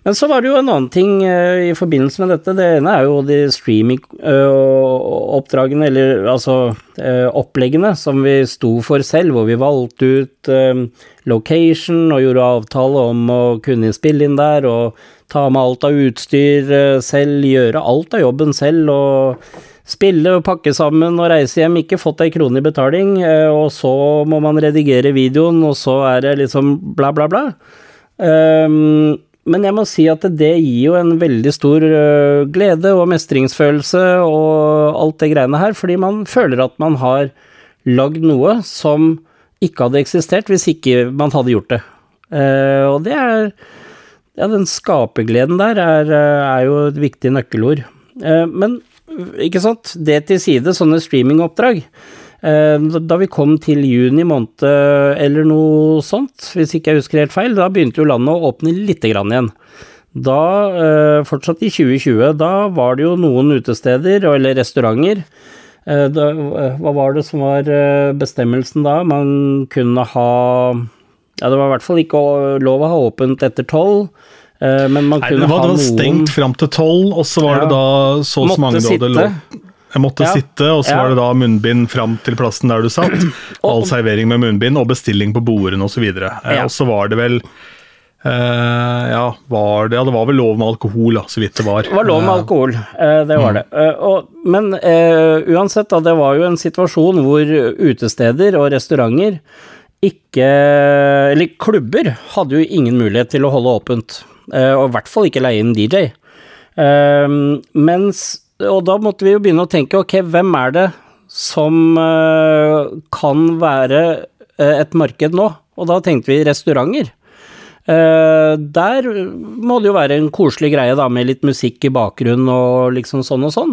Men så var det jo en annen ting i forbindelse med dette. Det ene er jo de streaming-oppdragene, eller altså oppleggene, som vi sto for selv, hvor vi valgte ut location og gjorde avtale om å kunne spille inn der, og ta med alt av utstyr selv, gjøre alt av jobben selv, og spille og pakke sammen og reise hjem, ikke fått ei krone i betaling, eh, og så må man redigere videoen, og så er det liksom bla, bla, bla. Um, men jeg må si at det gir jo en veldig stor uh, glede og mestringsfølelse og alt det greiene her, fordi man føler at man har lagd noe som ikke hadde eksistert hvis ikke man hadde gjort det. Uh, og det er Ja, den skapergleden der er, er jo et viktig nøkkelord. Men ikke sant, det til side, sånne streamingoppdrag. Eh, da vi kom til juni måned eller noe sånt, hvis ikke jeg husker helt feil, da begynte jo landet å åpne lite grann igjen. Da, eh, fortsatt i 2020, da var det jo noen utesteder, eller restauranter, Eh, da, hva var det som var bestemmelsen da? Man kunne ha Ja, det var i hvert fall ikke lov å ha åpent etter tolv, men man Nei, det var, ha det var stengt fram til tolv, og så var Ja. det da så og så mange sitte. lov Jeg måtte Ja. sitte, og så Ja. var det da munnbind fram til plassen der du satt. [CLEARS THROAT] All servering med munnbind og bestilling på bordene osv. så Ja. Og så var det vel Uh, ja, var det, ja, det var vel lov med alkohol, da, så vidt det var. Det var lov med Eh, alkohol, uh, det var det. Uh, og, men eh, uansett, da, det var jo en situasjon hvor utesteder og restauranter ikke Eller klubber hadde jo ingen mulighet til å holde åpent, eh, og i hvert fall ikke leie inn DJ. Eh, mens Og da måtte vi jo begynne å tenke, ok, hvem er det som eh, kan være eh, et marked nå? Og da tenkte vi restauranter. Eh, der må det jo være en koselig greie da, med litt musikk i bakgrunnen og liksom sånn og sånn.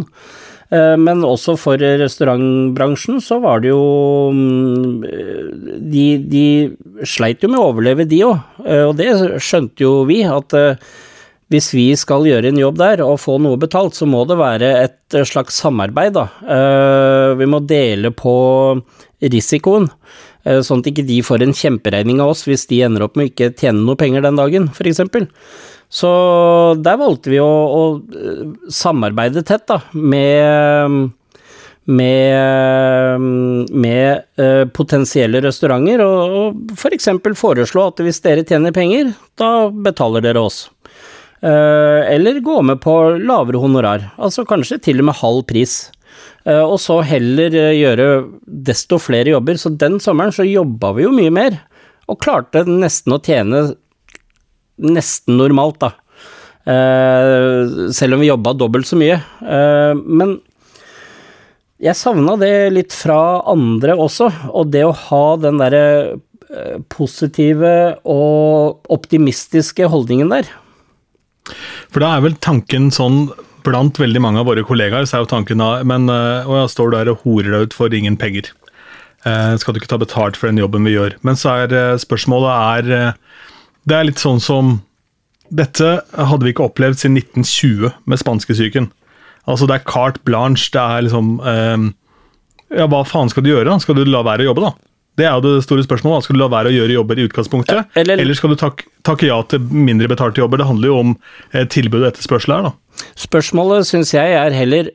Eh, men også for restaurantbransjen så var det jo mm, De, de sleit jo med å overleve, de òg. Og det skjønte jo vi, at eh, hvis vi skal gjøre en jobb der og få noe betalt, så må det være et slags samarbeid, da. Eh, Vi må dele på risikoen. Eh, Sånn at ikke de får en kjemperegning av oss hvis de ender opp med å ikke tjene noe penger den dagen, f.eks. Så der valgte vi å, å eh, samarbeide tett da, med, med, med eh, potensielle restauranter, og, og f.eks. For foreslå at hvis dere tjener penger, da betaler dere oss. Eh, eller gå med på lavere honorar, altså kanskje til og med halv pris. Og så heller gjøre desto flere jobber. Så den sommeren så jobba vi jo mye mer, og klarte nesten å tjene nesten normalt, da. Eh, selv om vi jobba dobbelt så mye. Eh, men jeg savna det litt fra andre også, og det å ha den derre eh, positive og optimistiske holdningen der. For da er vel tanken sånn Blant veldig mange av våre kollegaer så er jo tanken da Men å, ja, står der og horer deg ut for ingen penger. Skal du ikke ta betalt for den jobben vi gjør? Men så er spørsmålet er Det er litt sånn som Dette hadde vi ikke opplevd siden 1920 med spanskesyken. Altså det er carte blanche, det er liksom eh, Ja, hva faen skal du gjøre? da? Skal du la være å jobbe, da? Det er jo det store spørsmålet. da. Skal du la være å gjøre jobber i utgangspunktet? Ja, eller- eller skal du tak takke ja til mindre betalte jobber? Det handler jo om eh, tilbud og etterspørsel her, da. Spørsmålet syns jeg er heller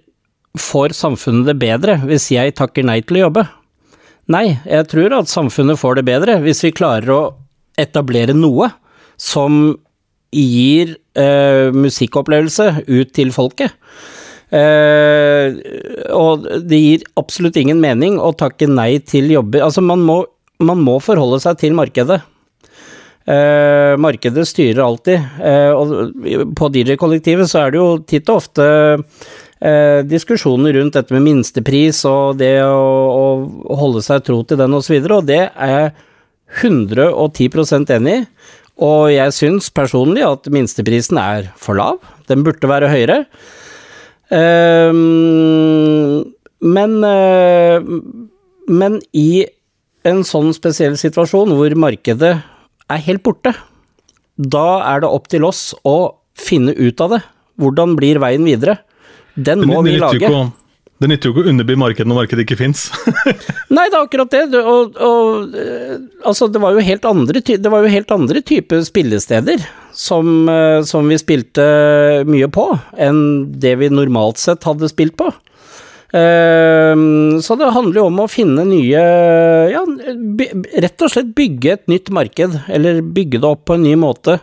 får samfunnet det bedre hvis jeg takker nei til å jobbe? Nei, jeg tror at samfunnet får det bedre hvis vi klarer å etablere noe som gir eh, musikkopplevelse ut til folket. Eh, og det gir absolutt ingen mening å takke nei til jobber. Altså, man må, man må forholde seg til markedet. Eh, markedet styrer alltid, eh, og på DJ-kollektivet så er det jo titt og ofte eh, diskusjoner rundt dette med minstepris og det å, å holde seg tro til den osv., og, så videre, og det er jeg 110 enig i. Og jeg syns personlig at minsteprisen er for lav, den burde være høyere. Ehm, men, eh, men i en sånn spesiell situasjon hvor markedet er helt borte, da er det opp til oss å finne ut av det. Hvordan blir veien videre? Den må vi lage. ikke å- Det nytter jo ikke å underby markedet når markedet ikke fins. [LAUGHS] Nei, det er akkurat det. Og, og eh, altså, det var jo helt andre, det var jo helt andre typer spillesteder som, eh, som vi spilte mye på, enn det vi normalt sett hadde spilt på. Eh, så det handler jo om å finne nye Ja, rett og slett bygge et nytt marked, eller bygge det opp på en ny måte,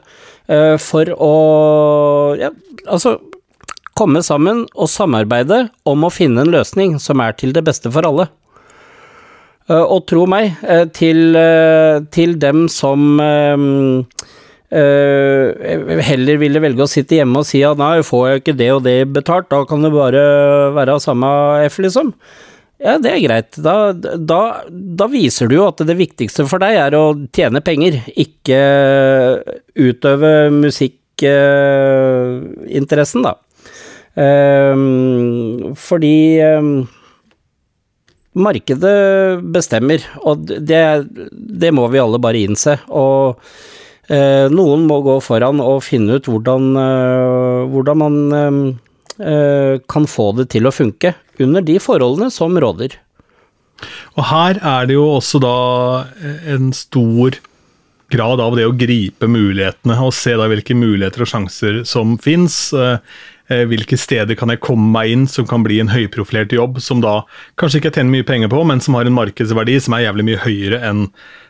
eh, for å Ja, altså komme sammen og samarbeide om å finne en løsning som er til det beste for alle. Eh, Og tro meg, eh, til, eh, til dem som heller ville velge å sitte hjemme og si at nei, får jeg ikke det og det betalt, da kan det bare være av samme F, liksom. Ja, det er greit. Da, da, da viser du jo at det viktigste for deg er å tjene penger, ikke utøve musikkinteressen, da. Ehm, fordi ehm, markedet bestemmer, og det, det må vi alle bare innse. Og eh, noen må gå foran og finne ut hvordan, eh, hvordan man eh, kan få det til å funke under de forholdene som råder. Og her er det jo også da en stor grad av det å gripe mulighetene, og se da hvilke muligheter og sjanser som fins. Hvilke steder kan jeg komme meg inn som kan bli en høyprofilert jobb, som da kanskje ikke tjener mye penger på, men som har en markedsverdi som er jævlig mye høyere enn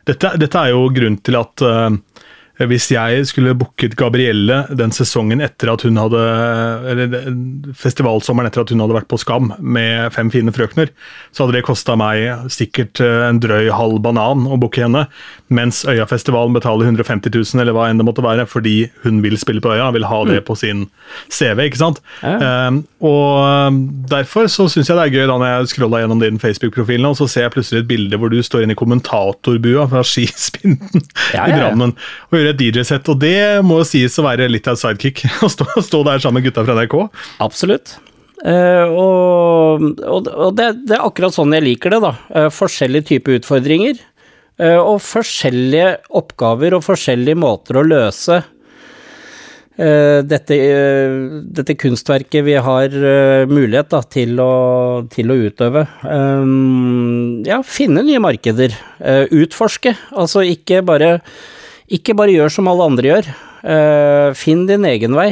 Dette, dette er jo grunnen til at hvis jeg skulle booket Gabrielle den sesongen etter at hun hadde Eller festivalsommeren etter at hun hadde vært på Skam med Fem fine frøkner, så hadde det kosta meg sikkert eh, en drøy halv banan å booke henne, mens Øyafestivalen betaler 150 000 eller hva enn det måtte være, fordi hun vil spille på Øya, vil ha det mm. på sin CV, ikke sant. Ja. Um, og derfor så syns jeg det er gøy da når jeg scrolla gjennom din Facebook-profil, og så ser jeg plutselig et bilde hvor du står inne i kommentatorbua fra [LAUGHS] skispinnen ja, ja, i Drammen og gjør et DJ-sett, og det må jo sies å være litt av et sidekick. [LAUGHS] Å stå, stå, der sammen med gutta fra NRK. Absolutt. Uh, og, og det, det, er akkurat sånn jeg liker det, da. Uh, forskjellige typer utfordringer. Uh, og forskjellige oppgaver og forskjellige måter å løse dette, dette, kunstverket vi har mulighet da, til, å, til, å, utøve. Ja, finne nye markeder. utforske. Altså ikke bare ikke bare gjør som alle andre gjør. Finn din egen vei.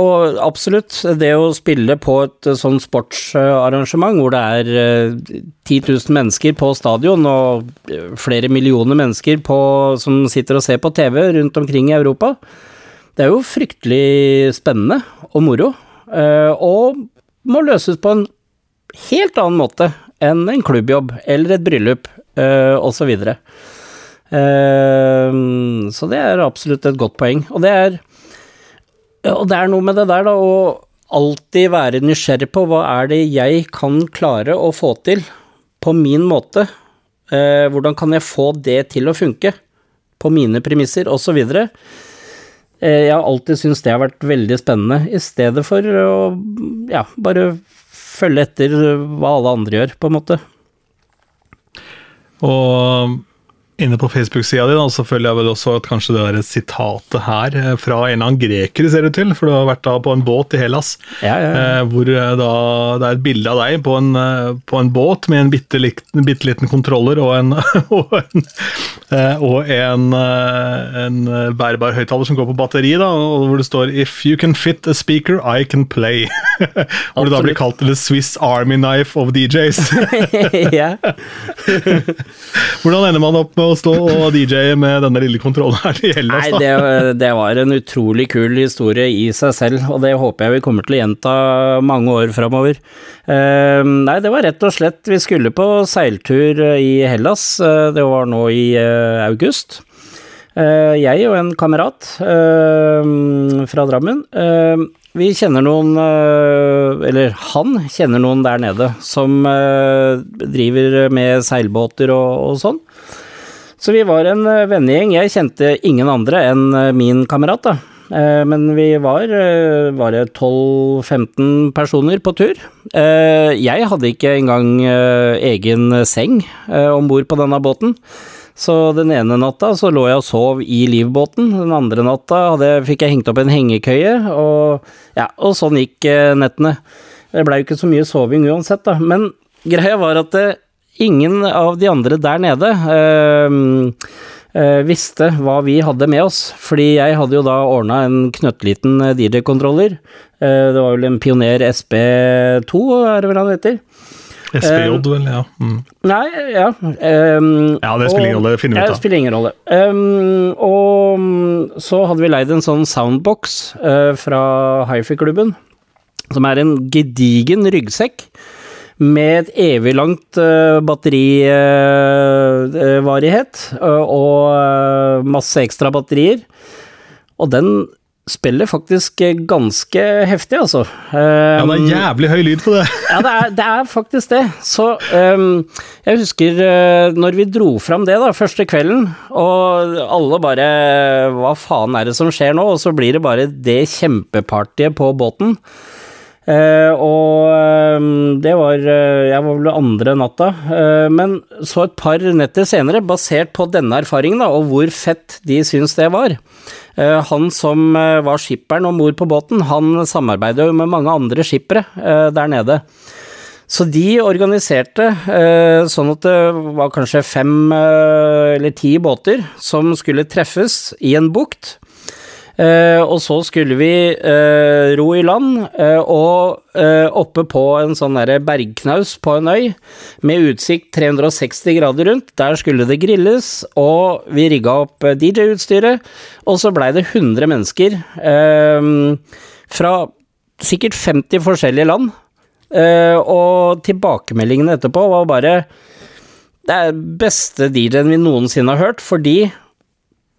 Og absolutt, det å spille på et sånn sportsarrangement hvor det er 10 000 mennesker på stadion og flere millioner mennesker på, som sitter og ser på TV rundt omkring i Europa, det er jo fryktelig spennende og moro. Og må løses på en helt annen måte enn en klubbjobb eller et bryllup osv. Så, så det er absolutt et godt poeng. Og det er, og det er noe med det der, da, å alltid være nysgjerrig på hva er det jeg kan klare å få til på min måte. Eh, hvordan kan jeg få det til å funke på mine premisser, osv. Eh, jeg har alltid syntes det har vært veldig spennende, i stedet for å ja, bare følge etter hva alle andre gjør, på en måte. Og Inne på Facebook-sida di så føler jeg vel også at kanskje det der sitatet her eh, fra en eller annen greker, ser det til, for du har vært da på en båt i Hellas, ja, ja, ja. Eh, hvor eh, da det er et bilde av deg på en, på en båt med en bitte, bitte liten kontroller og en, [LAUGHS] og en, og en, en bærbar høyttaler som går på batteri, da, og hvor det står 'If you can fit a speaker, I can play'. [LAUGHS] hvor det da blir kalt The Swiss Army Knife of DJs. [LAUGHS] Hvordan ender man opp med å stå og DJ med denne lille kontrollen her i Hellas, Nei, det, det, var en utrolig kul historie i seg selv, og det håper jeg vi kommer til å gjenta mange år framover. Uh, nei, det var rett og slett Vi skulle på seiltur i Hellas, uh, det var nå i uh, august. jeg og en kamerat fra Drammen. Vi kjenner noen, eller han kjenner noen der nede, som driver med seilbåter og, og sånn. Så vi var en eh, vennegjeng. Jeg kjente ingen andre enn eh, min kamerat, da. Eh, men vi var, var 12-15 personer på tur. Jeg hadde ikke engang egen seng om bord på denne båten. Så den ene natta så lå jeg og sov i livbåten, den andre natta hadde, fikk jeg hengt opp en hengekøye, og, ja, og sånn gikk nettene. Det blei jo ikke så mye soving uansett, da. Men greia var at ingen av de andre der nede øh, øh, visste hva vi hadde med oss, fordi jeg hadde jo da ordna en knøttliten eh, DJ-kontroller. Uh, det var vel en Pioner SB2, er det vel han heter? SPJ, vel, ja. Mm. Nei, ja. Um, ja, det spiller ingen rolle, det finner vi ut av. Det spiller ingen rolle. Um, og mm, så hadde vi leid en sånn soundbox uh, fra hifi-klubben, som er en gedigen ryggsekk med et evig langt uh, batterivarighet uh, uh, og masse ekstra batterier. Og den spiller faktisk ganske heftig, altså. ja, det er jævlig høy lyd på det. ja, det er, det er, faktisk det. Så um, jeg husker når vi dro fram det da, første kvelden, og alle bare Hva faen er det som skjer nå? Og så blir det bare det kjempepartyet på båten. Eh, og eh, det var eh, Jeg var vel andre natta. Eh, men så et par netter senere, basert på denne erfaringen da, og hvor fett de syns det var eh, Han som eh, var skipperen om bord på båten, han samarbeider jo med mange andre skippere eh, der nede. Så de organiserte sånn at det var kanskje fem eller ti båter som skulle treffes i en bukt. Eh, og så skulle vi eh, ro i land, eh, og oppe på en sånn derre bergknaus på en øy, med utsikt 360 grader rundt, der skulle det grilles, og vi rigga opp DJ-utstyret, og så blei det 100 mennesker fra sikkert 50 forskjellige land. Eh, og tilbakemeldingene etterpå var bare Det er beste DJ-en vi noensinne har hørt, fordi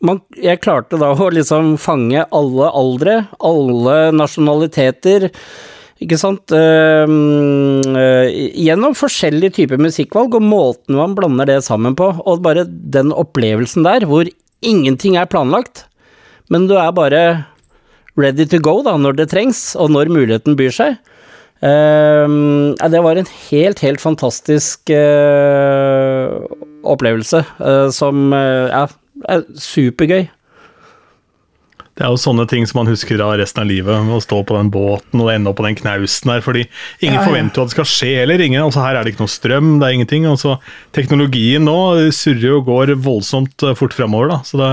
man, jeg klarte da å liksom fange alle aldre, alle nasjonaliteter, ikke sant, uh, uh, gjennom forskjellige typer musikkvalg, og måten man blander det sammen på, og bare den opplevelsen der, hvor ingenting er planlagt, men du er bare ready to go da, når det trengs, og når muligheten byr seg. Uh, det var en helt, helt fantastisk eh, opplevelse, eh, som ja, er supergøy. Det er jo sånne ting som man husker av resten av livet. Å stå på den båten og ende opp på den knausen der. fordi ingen Ja, ja. forventer jo at det skal skje heller. Ingen, altså her er det ikke noe strøm, det er ingenting. altså Teknologien nå surrer og går voldsomt eh, fort framover. Da. Så det,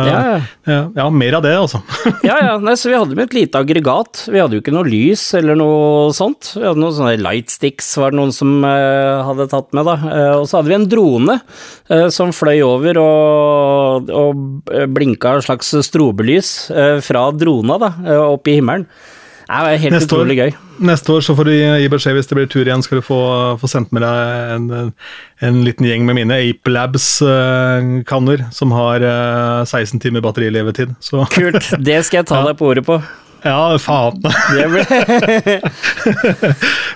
Ja, ja. mer av det, altså. [LAUGHS] Ja, ja, nei, så vi hadde med et lite aggregat. Vi hadde jo ikke noe lys eller noe sånt. Vi hadde noen sånne lightsticks, var det noen som eh, hadde tatt med, da. Eh, og så hadde vi en drone eh, som fløy over og, og blinka et slags strobelys eh, fra drona, da, eh, opp i himmelen. Det var helt Neste år, utrolig gøy. neste år så får du gi beskjed hvis det blir tur igjen. Skal du få, få sendt med deg en, en liten gjeng med mine Ape Labs-kanner, som har eh, 16 timer batterilevetid. Så Kult. Det skal jeg ta [LAUGHS] deg på ordet på. Ja, faen. [LAUGHS]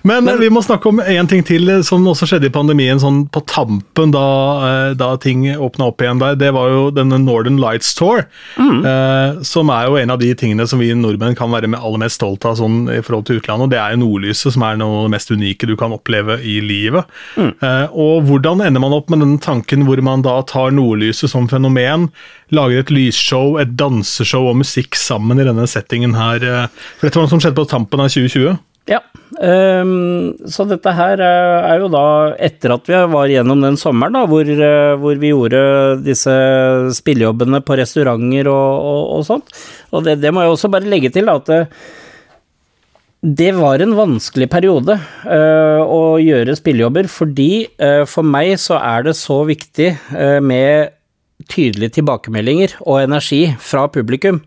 [LAUGHS] Men, vi må snakke om en ting til eh, som også skjedde i pandemien, sånn på tampen da, eh, da ting åpna opp igjen der. Det var jo denne Northern Lights Tour, eh, som er jo en av de tingene som vi nordmenn kan være med aller mest stolt av sånn i forhold til utlandet. og Det er jo nordlyset, som er noe av det mest unike du kan oppleve i livet. Eh, og hvordan ender man opp med den tanken hvor man da tar nordlyset som fenomen, lager et lysshow, et danseshow og musikk sammen i denne settingen her? eh, For dette var noe som skjedde på tampen av 2020. Ja, um, så dette her eh, er jo da etter at vi var gjennom den sommeren da, hvor, eh, hvor vi gjorde disse spillejobbene på restauranter og, og, og sånt. Og det, det må jeg også bare legge til da, at det, det var en vanskelig periode uh, å gjøre spillejobber, fordi uh, for meg så er det så viktig uh, med tydelige tilbakemeldinger og energi fra publikum.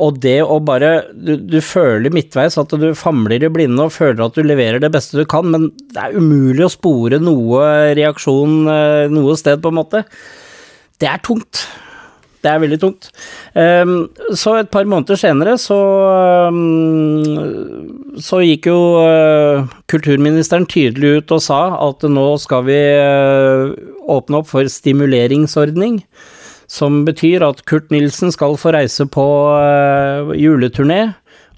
Og det å bare du, du føler midtveis at du famler i blinde og føler at du leverer det beste du kan, men det er umulig å spore noe reaksjon eh, noe sted, på en måte. Det er tungt. Det er veldig tungt. Ehm, så et par måneder senere så ehm, så gikk jo eh, kulturministeren tydelig ut og sa at nå skal vi eh, åpne opp for stimuleringsordning. Som betyr at Kurt Nilsen skal få reise på uh, juleturné,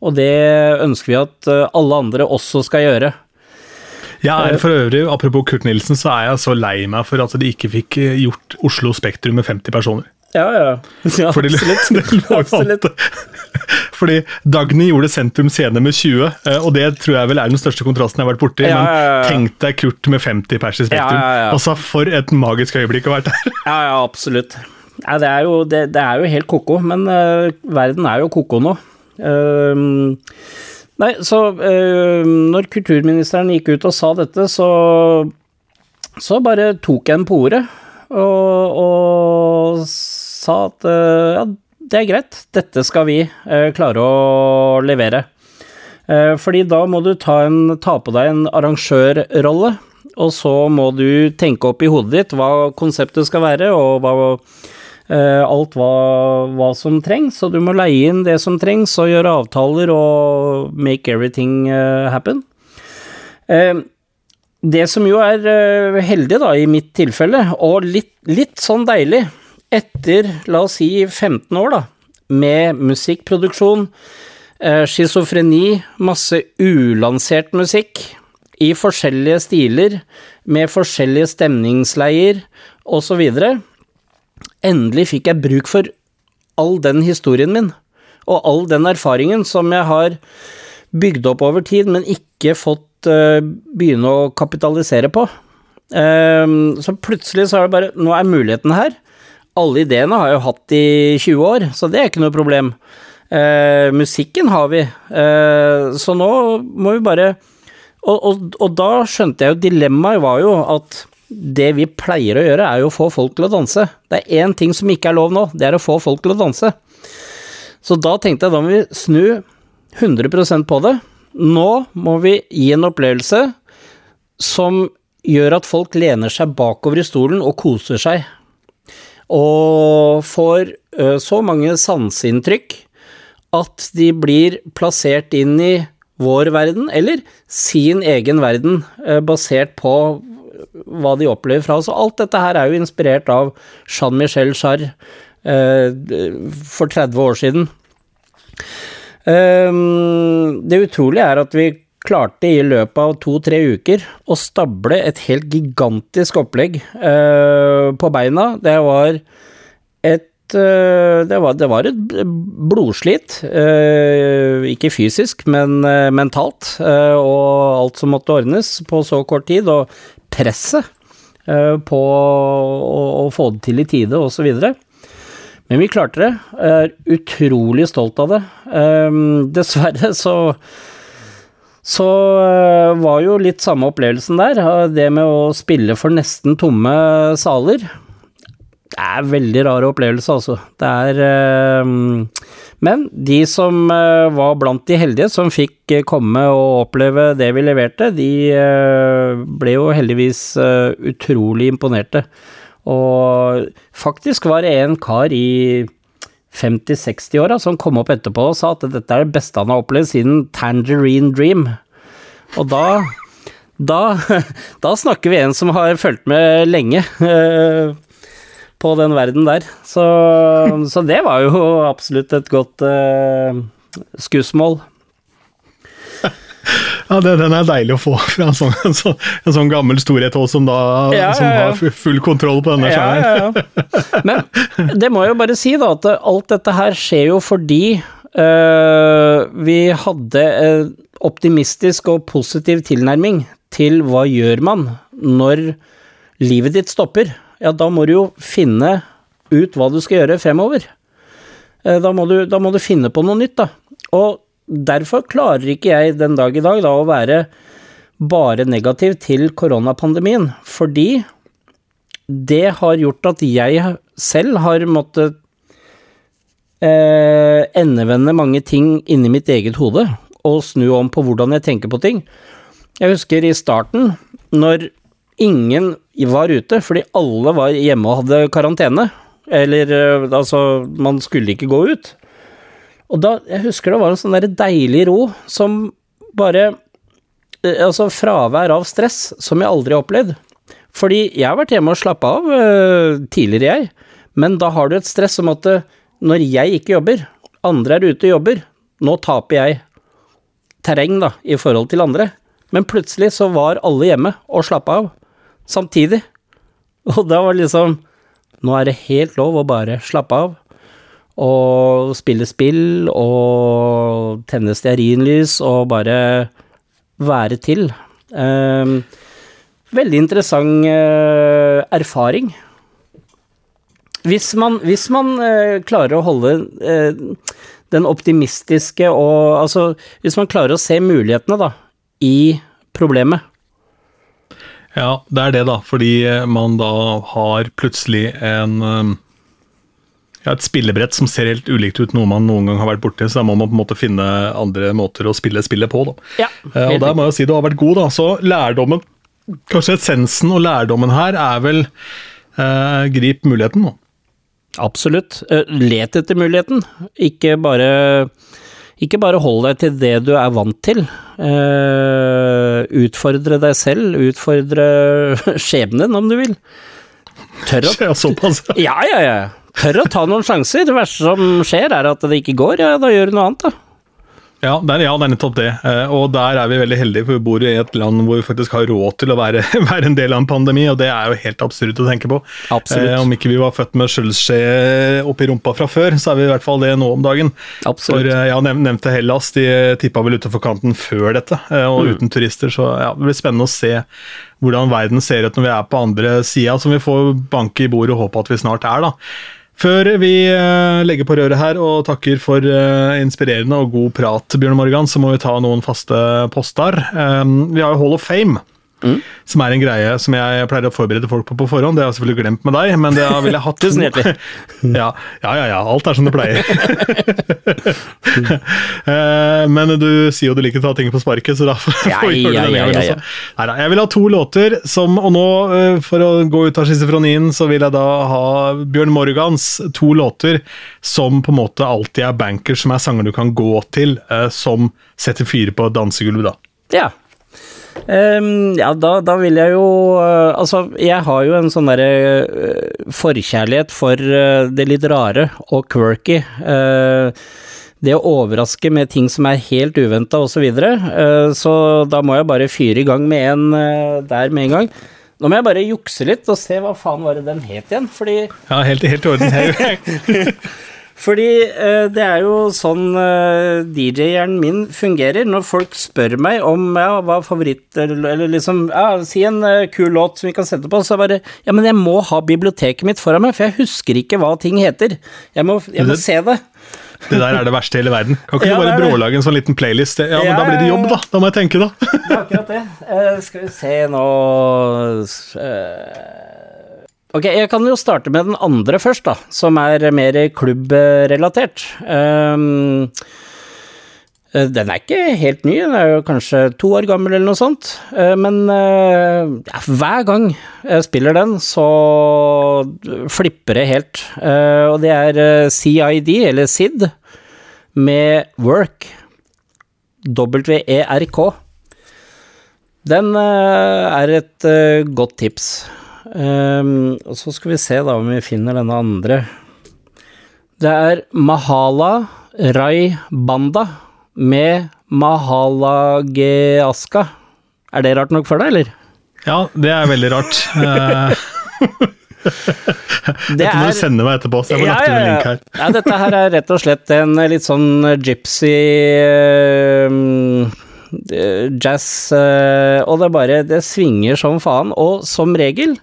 og det ønsker vi at eh, alle andre også skal gjøre. Jeg er for øvrig, Apropos Kurt Nilsen, så er jeg så lei meg for at de ikke fikk eh, gjort Oslo Spektrum med 50 personer. Ja, ja. ja Fordi, absolutt. [LAUGHS] absolutt. [LAUGHS] Fordi Dagny gjorde Sentrum Scene med 20, eh, og det tror jeg vel er den største kontrasten jeg har vært borti. Ja, ja, ja. Men tenk deg Kurt med 50 pers i Spektrum. Altså, For et magisk øyeblikk å ha vært der. [LAUGHS] Ja, ja, absolutt. Ja, det, er jo, det, det er jo helt ko-ko, men uh, verden er jo ko-ko nå. Uh, nei, så uh, når kulturministeren gikk ut og sa dette, så, så bare tok jeg den på ordet og, og sa at eh, ja, det er greit, dette skal vi eh, klare å levere. Eh, fordi da må du ta, en, ta på deg en arrangørrolle, og så må du tenke opp i hodet ditt hva konseptet skal være, og hva, alt hva, hva som trengs. Og du må leie inn det som trengs, og gjøre avtaler og make everything happen. Det som jo er heldig, da, i mitt tilfelle, og litt, litt sånn deilig, etter, la oss si, 15 år, da, med musikkproduksjon, eh, schizofreni, masse ulansert musikk i forskjellige stiler, med forskjellige stemningsleier osv. Endelig fikk jeg bruk for all den historien min, og all den erfaringen som jeg har bygd opp over tid, men ikke fått uh, begynne å kapitalisere på. Um, så plutselig så er det bare Nå er muligheten her. Alle ideene har jeg jo hatt i 20 år, så det er ikke noe problem. Eh, musikken har vi, eh, så nå må vi bare og, og, og da skjønte jeg jo Dilemmaet var jo at det vi pleier å gjøre, er jo å få folk til å danse. Det er én ting som ikke er lov nå, det er å få folk til å danse. Så da tenkte jeg da må vi snu 100% på det. Nå må vi gi en opplevelse som gjør at folk lener seg bakover i stolen og koser seg og får så mange sanseinntrykk at de blir plassert inn i vår verden, eller sin egen verden, basert på hva de opplever fra oss. Og alt dette her er jo inspirert av Jean-Michel Jarre for 30 år siden. Det utrolige er at vi klarte i løpet av to-tre uker å stable et helt gigantisk opplegg uh, på beina. Det var et uh, det, var, det var, et blodslit. Uh, ikke fysisk, men mentalt. og alt som måtte ordnes på så kort tid. Og presset på å, få det til i tide, osv. Men vi klarte det. Jeg er utrolig stolt av det. dessverre så så øh, var jo litt samme opplevelsen der. Det med å spille for nesten tomme saler. Det er veldig rar opplevelse, altså. Det er øh, Men de som øh, var blant de heldige, som fikk komme og oppleve det vi leverte, de ble jo heldigvis utrolig imponerte. Og faktisk var det en kar i 50-60-åra som kom opp etterpå og sa at dette er det beste han har opplevd siden Tangerine Dream. Og da da, da snakker vi en som har fulgt med lenge uh, på den verden der. Så, så, det var jo absolutt et godt uh, skussmål. Ja, det, Den er deilig å få fra en sånn, en sånn, en sånn gammel storhet også, som, da, ja, som ja, ja. har full kontroll på denne skjermen. Men det må jeg jo bare si, da, at alt dette her skjer jo fordi øh, vi hadde en optimistisk og positiv tilnærming til hva gjør man når livet ditt stopper. Ja, da må du jo finne ut hva du skal gjøre fremover. Uh, da må, du, da må du finne på noe nytt, da. Og derfor klarer ikke jeg den dag i dag da å være bare negativ til koronapandemien, fordi det har gjort at jeg selv har måttet eh, endevende mange ting inni mitt eget hode, og snu om på hvordan jeg tenker på ting. Jeg husker i starten, når ingen var ute, fordi alle var hjemme og hadde karantene, eller eh, altså, man skulle ikke gå ut. Og da, jeg husker det var en sånn der deilig ro som bare eh, Altså fravær av stress som jeg aldri har opplevd. Fordi jeg har vært hjemme og slappa av uh, tidligere, jeg. Men da har du et stress om at uh, når jeg ikke jobber, andre er ute og jobber, nå taper jeg terreng, da, i forhold til andre. Men plutselig så var alle hjemme og slappa av. Samtidig. [LAUGHS] Og da var det liksom Nå er det helt lov å bare slappe av og spille spill og tenne stearinlys og bare være til. Eh, veldig interessant eh, erfaring. Hvis man, hvis man eh, klarer å holde eh, den optimistiske og Altså, hvis man klarer å se mulighetene, da, i problemet. Ja, det er det, da. Fordi man da har plutselig en eh, ja, et spillebrett som ser helt ulikt ut noe man noen gang har vært borti, så da må man på en måte finne andre måter å spille spillet på. Da. Ja, eh, og der må jeg si du har vært god, da. Så lærdommen, kanskje essensen og lærdommen her er vel eh, grip muligheten, da. Absolutt. Eh, let etter muligheten, ikke bare ikke bare hold deg til det du er vant til. Uh, utfordre deg selv, utfordre [LAUGHS] skjebnen, om du vil. Tør å [LAUGHS] Såpass? Ja, ja, ja. Tør å ta noen sjanser. Det verste som skjer, er at det ikke går. Ja, da gjør du noe annet, da. Ja, det er, ja, det er nettopp det. Eh, og der er vi veldig heldige, for vi bor i et land hvor vi faktisk har råd til å være, [LAUGHS] være en del av en pandemi, og det er jo helt absurd å tenke på. Eh, om ikke vi var født med skjølskje oppi rumpa fra før, så er vi i hvert fall det nå om dagen. Absolutt. For eh, jeg nev nevnte Hellas, de tippa vel utenfor kanten før dette, eh, og Mm. uten turister, så ja, det blir spennende å se hvordan verden ser ut når vi er på andre sida, som vi får banke i bordet og håpe at vi snart er, da. Før vi eh, legger på røret her og takker for eh, inspirerende og god prat, Bjørn Morgan, så må vi ta noen faste poster. Um, vi har jo Hall of Fame, som er en greie som jeg pleier å forberede folk på på forhånd. Det har jeg selvfølgelig glemt med deg, men det ville jeg hatt Tusen hjertelig. [LAUGHS] ja, ja, ja, ja. Alt er som det pleier. [LAUGHS] Eh, men du sier jo du liker å ta ting på sparket, så da [LAUGHS] får vi gjøre det ja, ja, også. Neida, jeg vil ha to låter som Og nå, eh, for å gå ut av schizofrenien, så vil jeg da ha Bjørn Morgans to låter som på en måte alltid er bankers, som er sanger du kan gå til, eh, som setter fyr på et dansegulv, da. Ja. Ehm, ja, da, da vil jeg jo uh, Altså, jeg har jo en sånn derre uh, forkjærlighet for uh, det litt rare og quirky. Det å overraske med ting som er helt uventa osv. Så, videre. Øh, så da må jeg bare fyre i gang med en der med en gang. Nå må jeg bare jukse litt og se hva faen var det den het igjen, fordi Ja, helt, helt i orden. [LAUGHS] [LAUGHS] Fordi eh, det er jo sånn eh, DJ-hjernen min fungerer. Når folk spør meg om ja, hva favoritt eller, eller liksom ja, Si en eh, kul låt som vi kan sette på, så bare Ja, men jeg må ha biblioteket mitt foran meg, for jeg husker ikke hva ting heter. Jeg må, jeg må Det- se det. Det der er det verste i hele verden. Kan ikke Ja, du bare brålage en sånn liten playlist? Ja, men Ja, da blir det jobb, da. Da må jeg tenke, da. Det er akkurat det. Eh, skal vi se nå eh, Ok, jeg kan jo starte med den andre først, da, som er mer klubbrelatert. Um, den er ikke helt ny, den er jo kanskje to år gammel eller noe sånt. Eh, Men eh, ja, hver gang jeg spiller den, så flipper det helt. Eh, Og det er CID, eller SID, med Work. W-E-R-K. Den er et godt tips. Ehm, og så skal vi se da om vi finner denne andre. Det er Mahala Rai Banda med Mahala Geaska. Er det rart nok for deg, eller? Ja, det er veldig rart. [LAUGHS] Eh, Det Dette må du sende meg etterpå, så jeg må Ja, lagt inn en link her. Ja, dette her er rett og slett en litt sånn gypsy eh, jazz, uh, og det bare Det svinger som faen, og som regel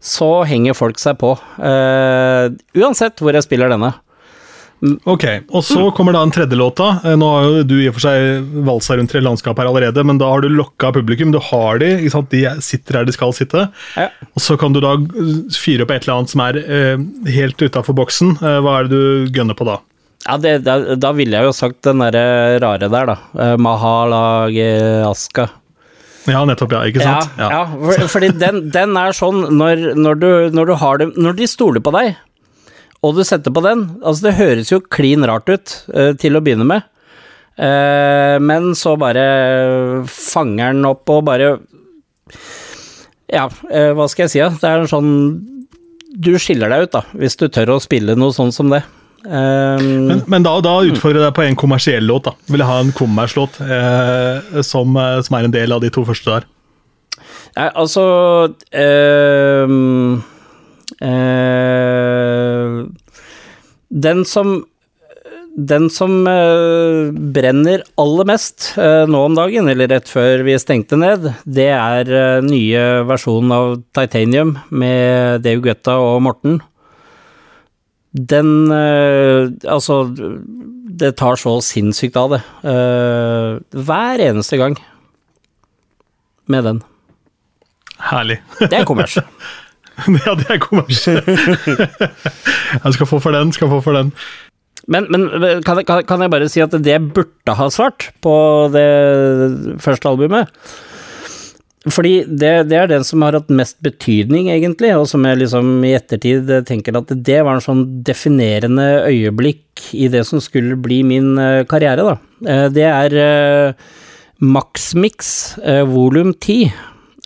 så henger folk seg på. Uh, uansett hvor jeg spiller denne. Ok, og så kommer da den tredje låta. Eh, Nå har jo du i og for seg valsa rundt i landskapet her allerede, men da har du lokka publikum. Du har de, ikke sant? de sitter der de skal sitte. Ja. Og så kan du da fyre opp et eller annet som er eh, helt utafor boksen. Eh, hva er det du gønner på da? Ja, det, da, da ville jeg jo sagt den derre rare der, da. Mahal Geaska. Ja, nettopp, ja. Ikke sant? Ja, ja. for, fordi den, den er sånn når, når, du, når du har det Når de stoler på deg, og du setter på den Altså, det høres jo klin rart ut uh, til å begynne med, uh, men så bare fanger den opp og bare Ja, uh, hva skal jeg si, da? Det er en sånn Du skiller deg ut, da, hvis du tør å spille noe sånn som det. Eh, Men, men da, da utfordrer jeg deg på en kommersiell låt. da. Vil jeg ha en kommerslåt eh, som, eh, som er en del av de to første der. Nei, altså eh, eh, Den som Den som eh, brenner aller mest eh, nå om dagen, eller rett før vi stengte ned, det er eh, nye versjonen av Titanium med Dave Guetta og Morten. Den eh, Altså, det tar så sinnssykt av, det. Eh, hver eneste gang med den. Herlig. Det er kommers. [LAUGHS] ja, det er kommers. [LAUGHS] jeg skal få for den, skal få for den. Men, men kan, kan, jeg bare si at det burde ha svart på det første albumet Fordi det, det er den som har hatt mest betydning, egentlig, og som jeg liksom i ettertid tenker at det var en sånn definerende øyeblikk i det som skulle bli min eh, karriere, da. Eh, Det er eh, Maxmix volum 10.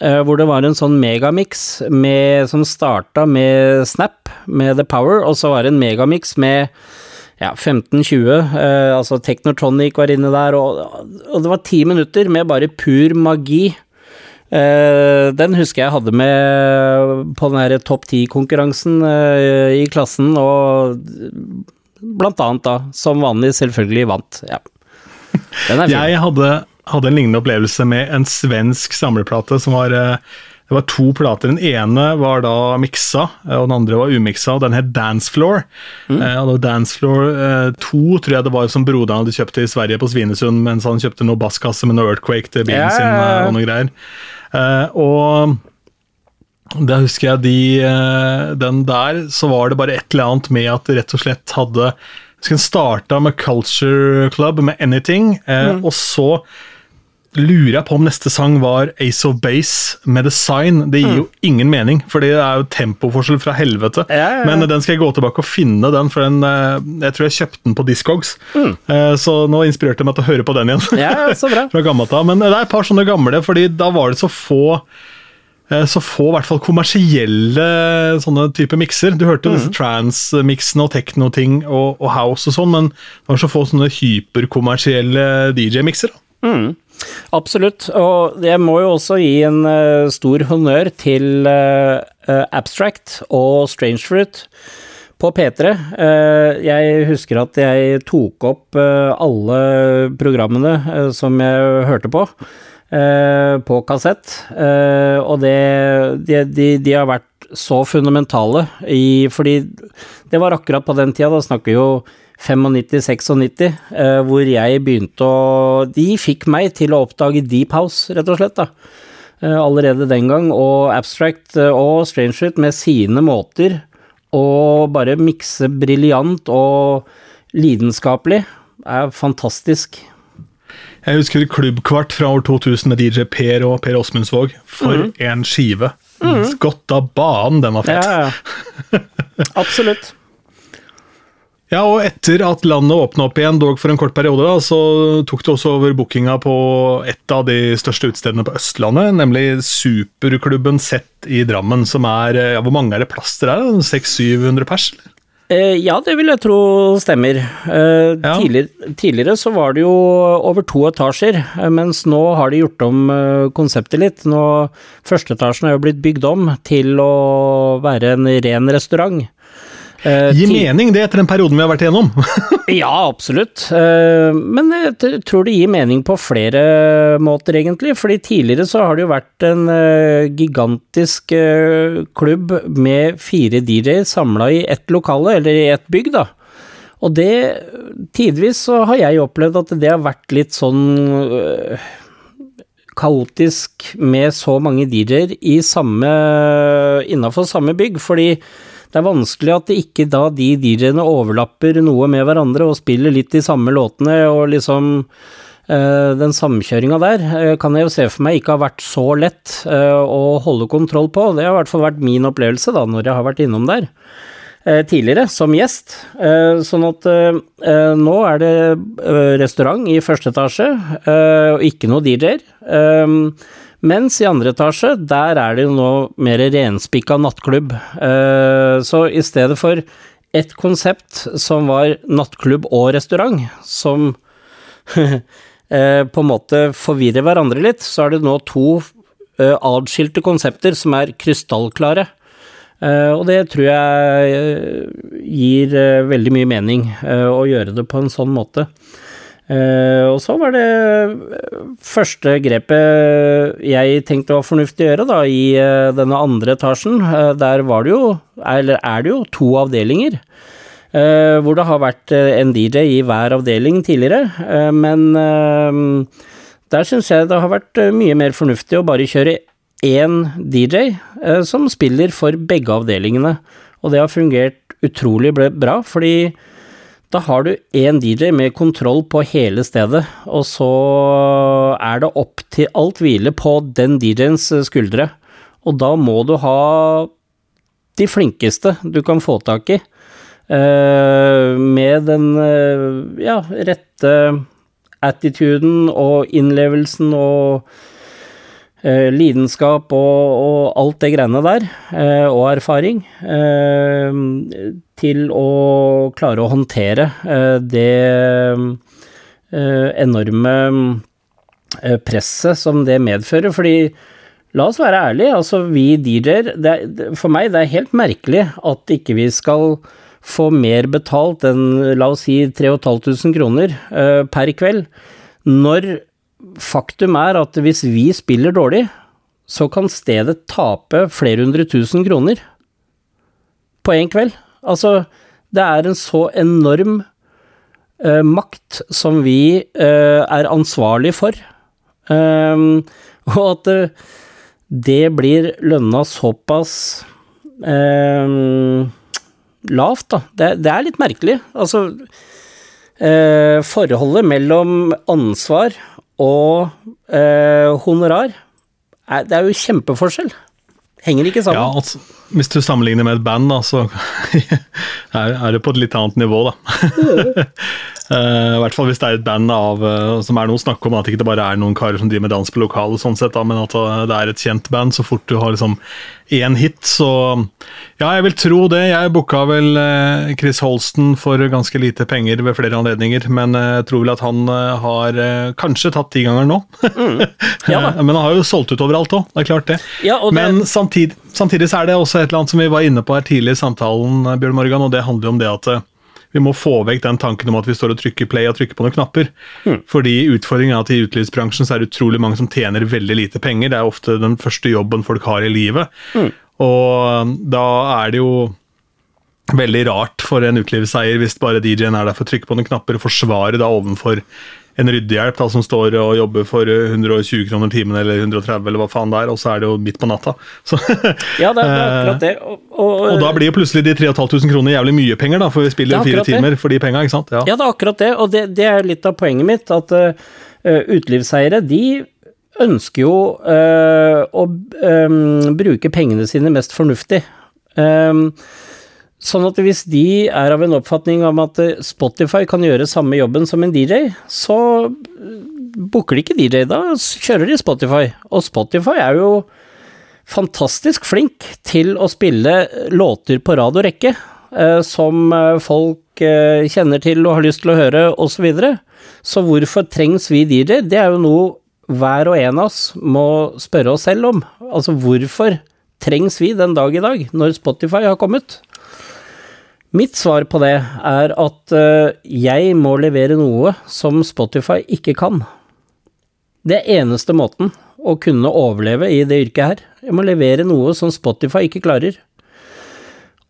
eh, Hvor det var en sånn megamix som starta med Snap, med The Power, og så var det en megamix med ja, 15-20. Eh, altså Technotronic var inne der, og, og, det var ti minutter med bare pur magi. Eh, den husker jeg hadde med på den her topp ti-konkurransen eh, i klassen, og blant annet da, som vanlig, selvfølgelig vant. Ja. Jeg hadde, hadde, en lignende opplevelse med en svensk samleplate som var eh, det var to plater. Den ene var da miksa, og den andre var umiksa. og Den het Dancefloor. Mm. Eh, og Dancefloor eh, 2 tror jeg det var som broderen hadde kjøpt i Sverige, på Svinesund, mens han kjøpte noe basskasse med noe Earthquake til bilen yeah. sin. Og noe greier. Eh, og da husker jeg de, den der, så var det bare et eller annet med at det rett og slett hadde jeg starta med Culture Club, med Anything, mm. og så lurer jeg på om neste sang var Ace of Base med Design. Det gir mm. jo ingen mening, for det er jo tempoforskjell fra helvete. Ja, ja, ja. Men den skal jeg gå tilbake og finne, den, for den, eh, jeg tror jeg kjøpte den på Discogs. Mm. Eh, så nå inspirerte jeg meg til å høre på den igjen. Ja, så bra. [LAUGHS] fra gammelt av. Men det er et par sånne gamle, fordi da var det så få eh, så få i hvert fall kommersielle sånne type mikser. Du hørte mm. disse trans-miksene og tekno-ting og, og, house og sånn, men det var så få sånne hyperkommersielle DJ-mikser. Mm. Absolutt, og jeg må jo også gi en uh, stor honnør til uh, Abstract og Strange Fruit på P3. Uh, jeg husker at jeg tok opp alle programmene som jeg hørte på, på kassett, og det de, de, de, har vært så fundamentale i Fordi det var akkurat på den tida, da snakker vi jo 95-96, eh, hvor jeg begynte å De fikk meg til å oppdage Deep House, rett og slett, da. Eh, allerede den gang, og Abstract eh, og Strange med sine måter å bare mikse briljant og lidenskapelig er fantastisk. Jeg husker Klubbkvart fra år 2000 med DJ Per og Per Åsmundsvåg. For mm. en skive! Mm. Godt av banen, den var fett. Ja, ja. [LAUGHS] Absolutt. Ja, og etter at landet åpna opp igjen, dog for en kort periode, da, så tok det også over bookinga på et av de største utestedene på Østlandet, nemlig Superklubben Sett i Drammen, som er ja, Hvor mange er det plass til der? 600-700 pers? Eh, ja, det vil jeg tro stemmer. Eh, tidligere, tidligere, så var det jo over to etasjer, eh, mens nå har de gjort om konseptet litt. Nå, Førsteetasjen er jo blitt bygd om til å være en ren restaurant. Uh, Gir mening det etter den perioden vi har vært igjennom? [LAUGHS] ja, absolutt. Uh, men jeg tror det gir mening på flere måter, egentlig. fordi tidligere så har det jo vært en uh, gigantisk klubb med fire DJ-er samla i ett lokale, eller i ett bygg, da. Og det Tidvis så har jeg opplevd at det har vært litt sånn kaotisk med så mange DJ-er i samme innafor samme bygg, fordi det er vanskelig at det ikke da de DJ-ene overlapper noe med hverandre og spiller litt de samme låtene og liksom uh, Den samkjøringa der uh, kan jeg jo se for meg ikke har vært så lett uh, å holde kontroll på. Det har i hvert fall vært min opplevelse da, når jeg har vært innom der tidligere, som gjest. Sånn at nå er det restaurant i første etasje, og ikke noe DJ-er. Mens i andre etasje, der er det jo nå mer renspikka nattklubb. Eh, så i stedet for et konsept som var nattklubb og restaurant, som [LAUGHS] eh, på en måte forvirrer hverandre litt, så er det nå to eh, adskilte konsepter som er krystallklare. Og det tror jeg gir veldig mye mening å gjøre det på en sånn måte. Uh, og så var det eh, første grepet jeg tenkte var fornuftig å gjøre, da, i uh, denne andre etasjen. Der var det jo, eller er det jo, to avdelinger. hvor det har vært en DJ i hver avdeling tidligere. men der syns jeg det har vært mye mer fornuftig å bare kjøre én DJ som spiller for begge avdelingene. Og det har fungert utrolig bra, fordi da har du én DJ med kontroll på hele stedet, og så er det opp til alt hvile på den DJ-ens skuldre. Og da må du ha de flinkeste du kan få tak i, uh, med den uh, ja, rette attituden og innlevelsen og eh, lidenskap og, og, alt det greiene der, eh, og erfaring, eh, til å klare å håndtere eh, det eh, enorme eh, presset som det medfører. Fordi La oss være ærlige, altså vi DJ-er For meg det er helt merkelig at ikke vi skal få mer betalt enn la oss si 3500 kroner per kveld, når faktum er at hvis vi spiller dårlig, så kan stedet tape flere hundre tusen kroner på én kveld. Altså, det er en så enorm uh, makt som vi uh, er ansvarlig for, [LAUGHS] og at det blir lønna såpass eh, lavt, da. Det, det, er litt merkelig. Altså eh, Forholdet mellom ansvar og eh, honorar, er, det er jo kjempeforskjell. Henger ikke sammen. Ja, altså, hvis du sammenligner med et band, da, så [LAUGHS] er det på et litt annet nivå, da. Uh, [LAUGHS] I hvert fall hvis det er et band av, uh, som er noe snakk om, at det ikke bare er noen karer som driver med dans på lokalet, sånn sett, da, men at uh, det er et kjent band. Så fort du har liksom én hit, så Ja, jeg vil tro det. Jeg booka vel Chris Holsten for ganske lite penger ved flere anledninger, men jeg tror vel at han har kanskje tatt tigangeren nå. Mm. Ja, [LAUGHS] men han har jo solgt ut overalt òg, det er klart det. Ja, det... Men samtidig, samtidig, så er det også et eller annet som vi var inne på her tidlig i samtalen, Bjørn Morgan, og det handler jo om det at vi må få vekk den tanken om at vi står og trykker play og trykker på noen knapper. Mm. Fordi utfordringen er at i utelivsbransjen så er det utrolig mange som tjener veldig lite penger. Det er ofte den første jobben folk har i livet. Mm. Og da er det jo veldig rart for en utelivseier hvis bare DJ-en er der for å trykke på noen knapper og forsvare da ovenfor en ryddehjelp da, som står og jobber for 120 kroner timen eller 130 eller hva faen det er, og så er det jo midt på natta. [LAUGHS] Så, ja, det, er akkurat det. Og, og, og, da blir jo plutselig de 3500 kroner jævlig mye penger, da, for vi spiller fire timer for de penga, ikke sant? Ja. ja. det er akkurat det, og det, det er litt av poenget mitt, at uh, utelivseiere, de ønsker jo uh, å um, bruke pengene sine mest fornuftig. Um, Sånn at hvis de er av en oppfatning om at eh, Spotify kan gjøre samme jobben som en DJ, så eh, booker de ikke DJ, da kjører de Spotify. Og Spotify er jo fantastisk flink til å spille låter på rad og rekke, eh, som folk kjenner til og har lyst til å høre, osv. Så, videre. så hvorfor trengs vi DJ? Det er jo noe hver og en av oss må spørre oss selv om. Altså hvorfor trengs vi den dag i dag, når Spotify har kommet? Mitt svar på det er at uh, jeg må levere noe som Spotify ikke kan. Det er eneste måten å kunne overleve i det yrket her. Jeg må levere noe som Spotify ikke klarer.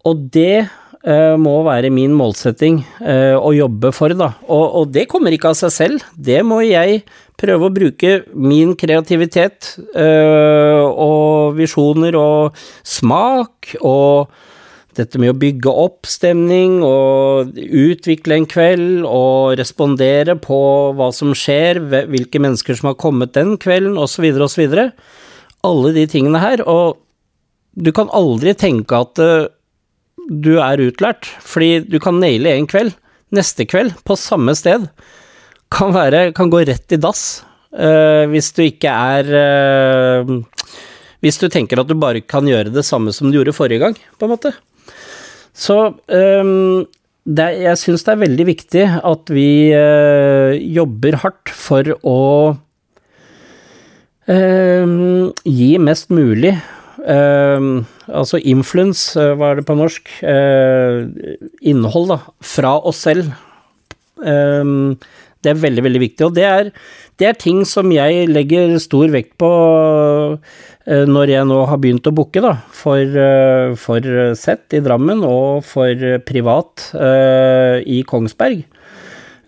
Og det uh, må være min målsetting uh, å jobbe for, da. Og, det kommer ikke av seg selv. Det må jeg prøve å bruke min kreativitet og visjoner og smak og dette med å bygge opp stemning og utvikle en kveld og respondere på hva som skjer, hvilke mennesker som har kommet den kvelden, osv., osv. Alle de tingene her. Og du kan aldri tenke at uh, du er utlært, fordi du kan naile en kveld. Neste kveld, på samme sted, kan, være, kan gå rett i dass uh, hvis du ikke er uh, Hvis du tenker at du bare kan gjøre det samme som du gjorde forrige gang, på en måte. Så um, det, jeg syns det er veldig viktig at vi uh, jobber hardt for å uh, gi mest mulig uh, Altså influence, hva er det på norsk? innhold, da. Fra oss selv. det er veldig, veldig viktig. Og det er, det er ting som jeg legger stor vekt på Eh, når jeg nå har begynt å booke, for, eh, for sett i Drammen og for privat uh, i Kongsberg.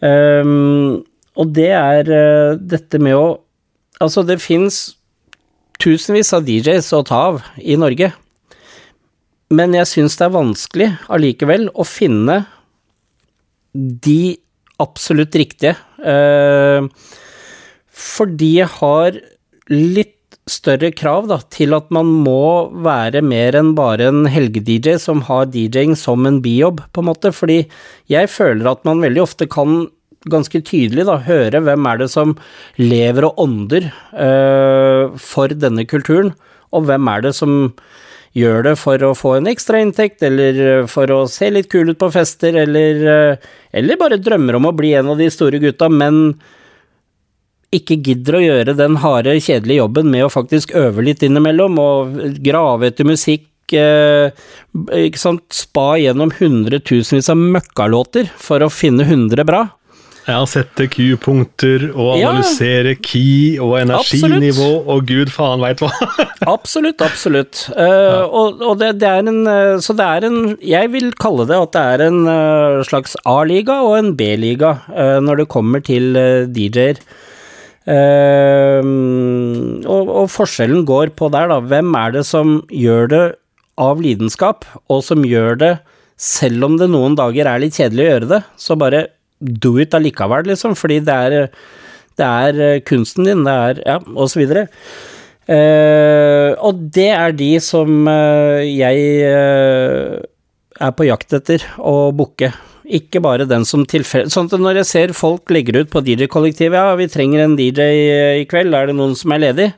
Um, og det er uh, dette med å Altså, det fins tusenvis av DJs å ta av i Norge, men jeg syns det er vanskelig allikevel å finne de absolutt riktige. Uh, fordi jeg har litt større krav da, til at man må være mer enn bare en helge-DJ som har DJ-ing som en bijobb, på en måte. Fordi jeg føler at man veldig ofte kan ganske tydelig, da, høre hvem er det som lever og ånder øh, for denne kulturen, og hvem er det som gjør det for å få en ekstrainntekt, eller for å se litt kul ut på fester, eller, eh, eller bare drømmer om å bli en av de store gutta, men ikke gidder å gjøre den harde, kjedelige jobben med å faktisk øve litt innimellom, og grave etter musikk, eh, ikke sant, spa gjennom hundretusenvis av møkkalåter for å finne hundre bra. Ja, sette Q-punkter og Ja. analysere key og energinivå og gud faen veit hva. [LAUGHS] Absolutt, absolutt. Eh, Og, og det, det er en eh, Så det er en Jeg vil kalle det at det er en uh, slags A-liga og en B-liga uh, når det kommer til DJ-er. Eh, og, og forskjellen går på der, da. Hvem er det som gjør det av lidenskap, og som gjør det selv om det noen dager er litt kjedelig å gjøre det, så bare do it allikevel, liksom, fordi det er, det er eh, kunsten din, det er Ja, og så videre. Eh, og det er de som eh, jeg eh, er på jakt etter å booke. Ikke bare den som tilfeldig Sånn at når jeg ser folk legger ut på DJ-kollektivet ja, vi trenger en DJ i kveld, er det noen som er ledig?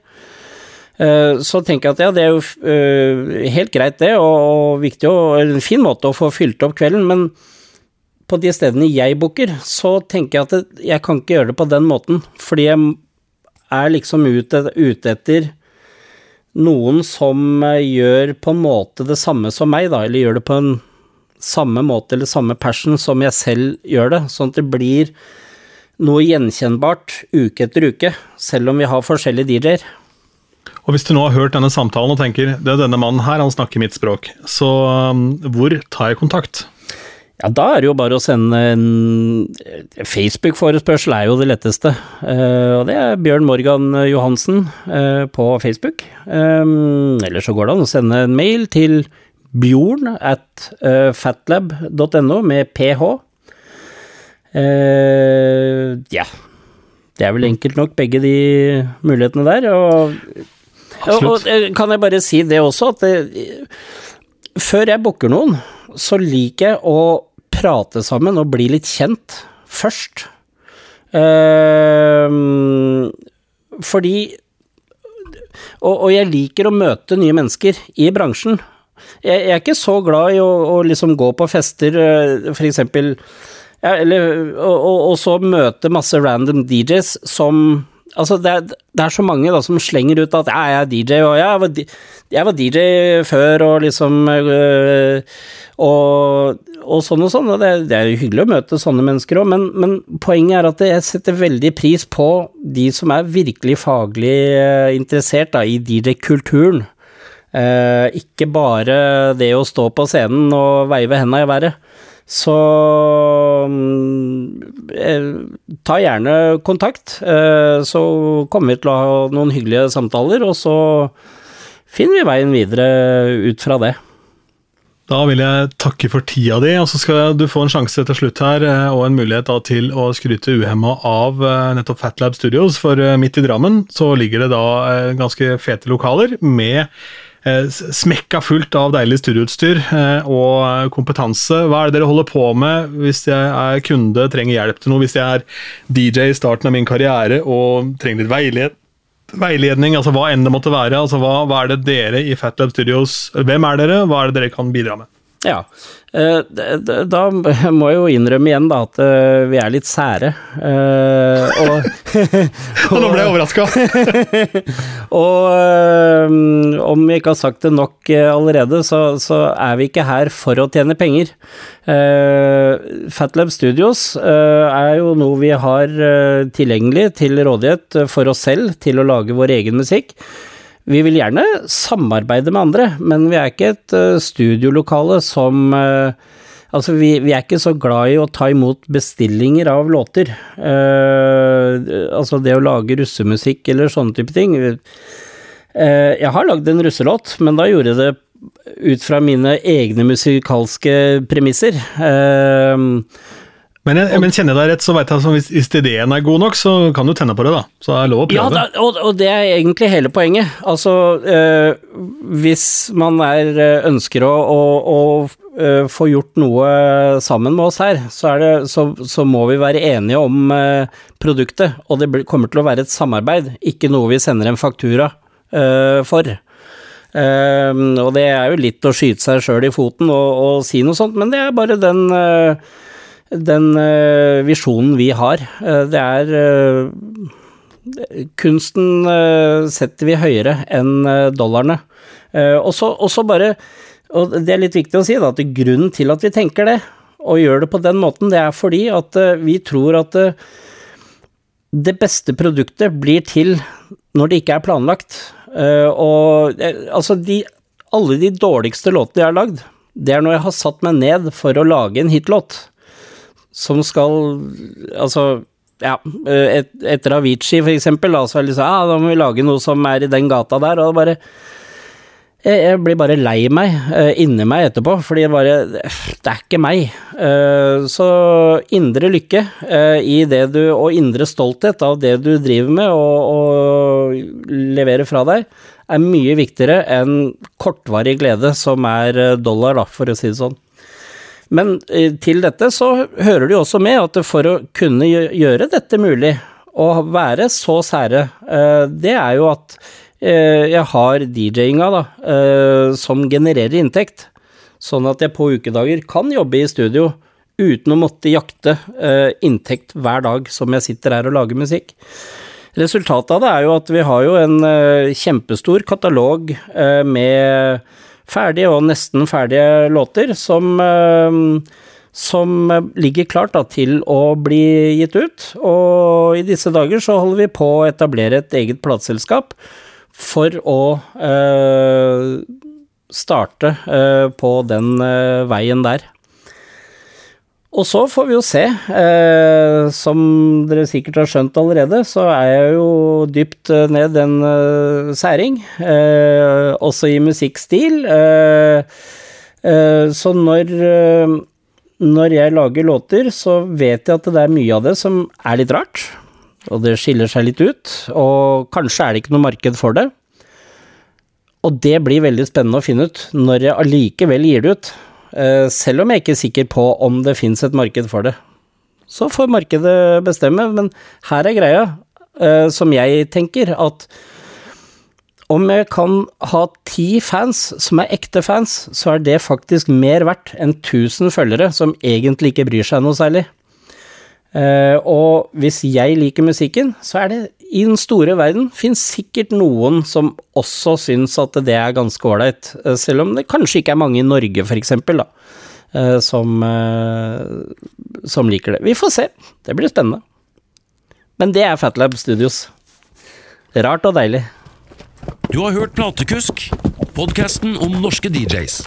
Eh, så tenker jeg at ja, det er jo eh, helt greit det, og, viktig og en fin måte å få fylt opp kvelden, men på de stedene jeg booker, så tenker jeg at jeg kan ikke gjøre det på den måten, fordi jeg er liksom ute, ute etter noen som eh, gjør på en måte det samme som meg, da, eller gjør det på en samme måte eller samme passion som jeg selv gjør det, sånn at det blir noe gjenkjennbart uke etter uke, selv om vi har forskjellige DJ-er. Og hvis du nå har hørt denne samtalen og tenker det er denne mannen her, han snakker mitt språk, så um, hvor tar jeg kontakt? Ja, da er det jo bare å sende en Facebook-forespørsel er jo det letteste. Eh, og det er Bjørn Morgan Johansen eh, på Facebook. Um, eller så går det an å sende en mail til bjorn at eh, fatlab.no med ph. Eh, ja. Det er vel enkelt nok, begge de mulighetene der. Og, og, Absolutt. og eh, kan jeg bare si det også, at det, før jeg booker noen, så liker jeg å prate sammen og bli litt kjent først. Uh, fordi og, og jeg liker å møte nye mennesker i bransjen. Jeg, jeg er ikke så glad i å, å liksom gå på fester, f.eks. for eksempel ja, eller, og, og, og så møte masse random DJs som Altså, det er, det er så mange da som slenger ut at ja, jeg er DJ, og jeg var, jeg var DJ før, og liksom øh, og, og sånn og sånn, og det, det er jo hyggelig å møte sånne mennesker òg, men, men poenget er at jeg setter veldig pris på de som er virkelig faglig øh, interessert da, i DJ-kulturen. Eh, ikke bare det å stå på scenen og veive henda i været. Så mm, eh, ta gjerne kontakt, eh, så kommer vi til å ha noen hyggelige samtaler, og så finner vi veien videre ut fra det. Da vil jeg takke for tida di, og så skal du få en sjanse til slutt her, og en mulighet da til å skryte uhemma av nettopp Fatlab Studios, for midt i Drammen så ligger det da ganske fete lokaler med smekka fullt av deilig studioutstyr eh, og eh, kompetanse. Hva er det dere holder på med hvis jeg er kunde, trenger hjelp til noe, hvis jeg er DJ i starten av min karriere og trenger litt veiled veiledning, altså hva enn det måtte være. altså Hva, hva er det dere i Fatlab Studios Hvem er dere, hva er det dere kan bidra med? Ja, eh, da [LAUGHS] må jeg jo innrømme igjen da at eh, vi er litt sære. eh, Og, Og [LAUGHS] nå ble jeg overraska! [LAUGHS] og om vi ikke har sagt det nok allerede, så, så er vi ikke her for å tjene penger. Fatlab Studios er jo noe vi har tilgjengelig til rådighet for oss selv til å lage vår egen musikk. Vi vil gjerne samarbeide med andre, men vi er ikke et eh, studiolokale som eh, Altså, vi, vi er ikke så glad i å ta imot bestillinger av låter. Uh, altså det å lage russemusikk eller sånne type ting. Uh, jeg har lagd en russelåt, men da gjorde jeg det ut fra mine egne musikalske premisser. Eh, Men, jeg, men kjenner jeg deg rett, så vet jeg at hvis, hvis ideen er god nok, så kan du tenne på det, da. Så det er lov å Ja, prøve. da, og, og det er egentlig hele poenget. Altså, øh, hvis man er, eh, ønsker å, å, å øh, få gjort noe sammen med oss her, så, det, så, så må vi være enige om øh, produktet, og det kommer til å være et samarbeid, ikke noe vi sender en faktura for. Og det er jo litt å skyte seg sjøl i foten og, og si noe sånt, men det er bare den den eh, visjonen vi har. Eh, det er eh, Kunsten setter vi høyere enn dollarene. Og så bare Og det er litt viktig å si, da, at grunnen til at vi tenker det, og gjør det på den måten, det er fordi at vi tror at det beste produktet blir til når det ikke er planlagt. Og altså, de, alle de dårligste låtene jeg har lagd, det er når jeg har satt meg ned for å lage en hitlåt som skal Altså, ja, et, etter Avicii for eksempel, da, så er det liksom Ja, da må vi lage noe som er i den gata der, og bare jeg, jeg blir bare lei meg eh, inni meg etterpå, fordi det bare Det er ikke meg. Eh, så indre lykke eh, i det du Og indre stolthet av det du driver med og, og leverer fra deg, er mye viktigere enn kortvarig glede, som er eh, dollar, da, for å si det sånn. Men eh, til dette så hører det jo også med at for å kunne gjøre dette mulig, å være så sære, eh, det er jo at eh, jeg har DJ-inga da, som genererer inntekt. Sånn at jeg på ukedager kan jobbe i studio uten å måtte jakte inntekt hver dag som jeg sitter her og lager musikk. Resultatet av det er jo at vi har jo en kjempestor katalog med ferdige og nesten ferdige låter som, eh, som ligger klart da, til å bli gitt ut. Og i disse dager så holder vi på å etablere et eget plateselskap for å eh, starte eh, på den eh, veien der. Og så får vi jo se. Eh, som dere sikkert har skjønt allerede, så er jeg jo dypt eh, ned en eh, særing. Eh, også i musikkstil. Eh, eh, så når, når jeg lager låter, så vet jeg at det er mye av det som er litt rart. Og det skiller seg litt ut. Og kanskje er det ikke noe marked for det. Og det blir veldig spennende å finne ut når jeg allikevel gir det ut. Eh, selv om jeg ikke er sikker på om det fins et marked for det. Så får markedet bestemme, men her er greia, eh, som jeg tenker, at om jeg kan ha ti fans som er ekte fans, så er det faktisk mer verdt enn 1000 følgere som egentlig ikke bryr seg noe særlig. Eh, og hvis jeg liker musikken, så er det i den store verden fins sikkert noen som også syns at det er ganske ålreit, eh, selv om det kanskje ikke er mange i Norge, for eksempel, da, eh, som, som liker det. Vi får se, det blir spennende. Men det er Fatlab Studios. Rart og deilig. Du har hørt Platekusk, podkasten om norske DJs.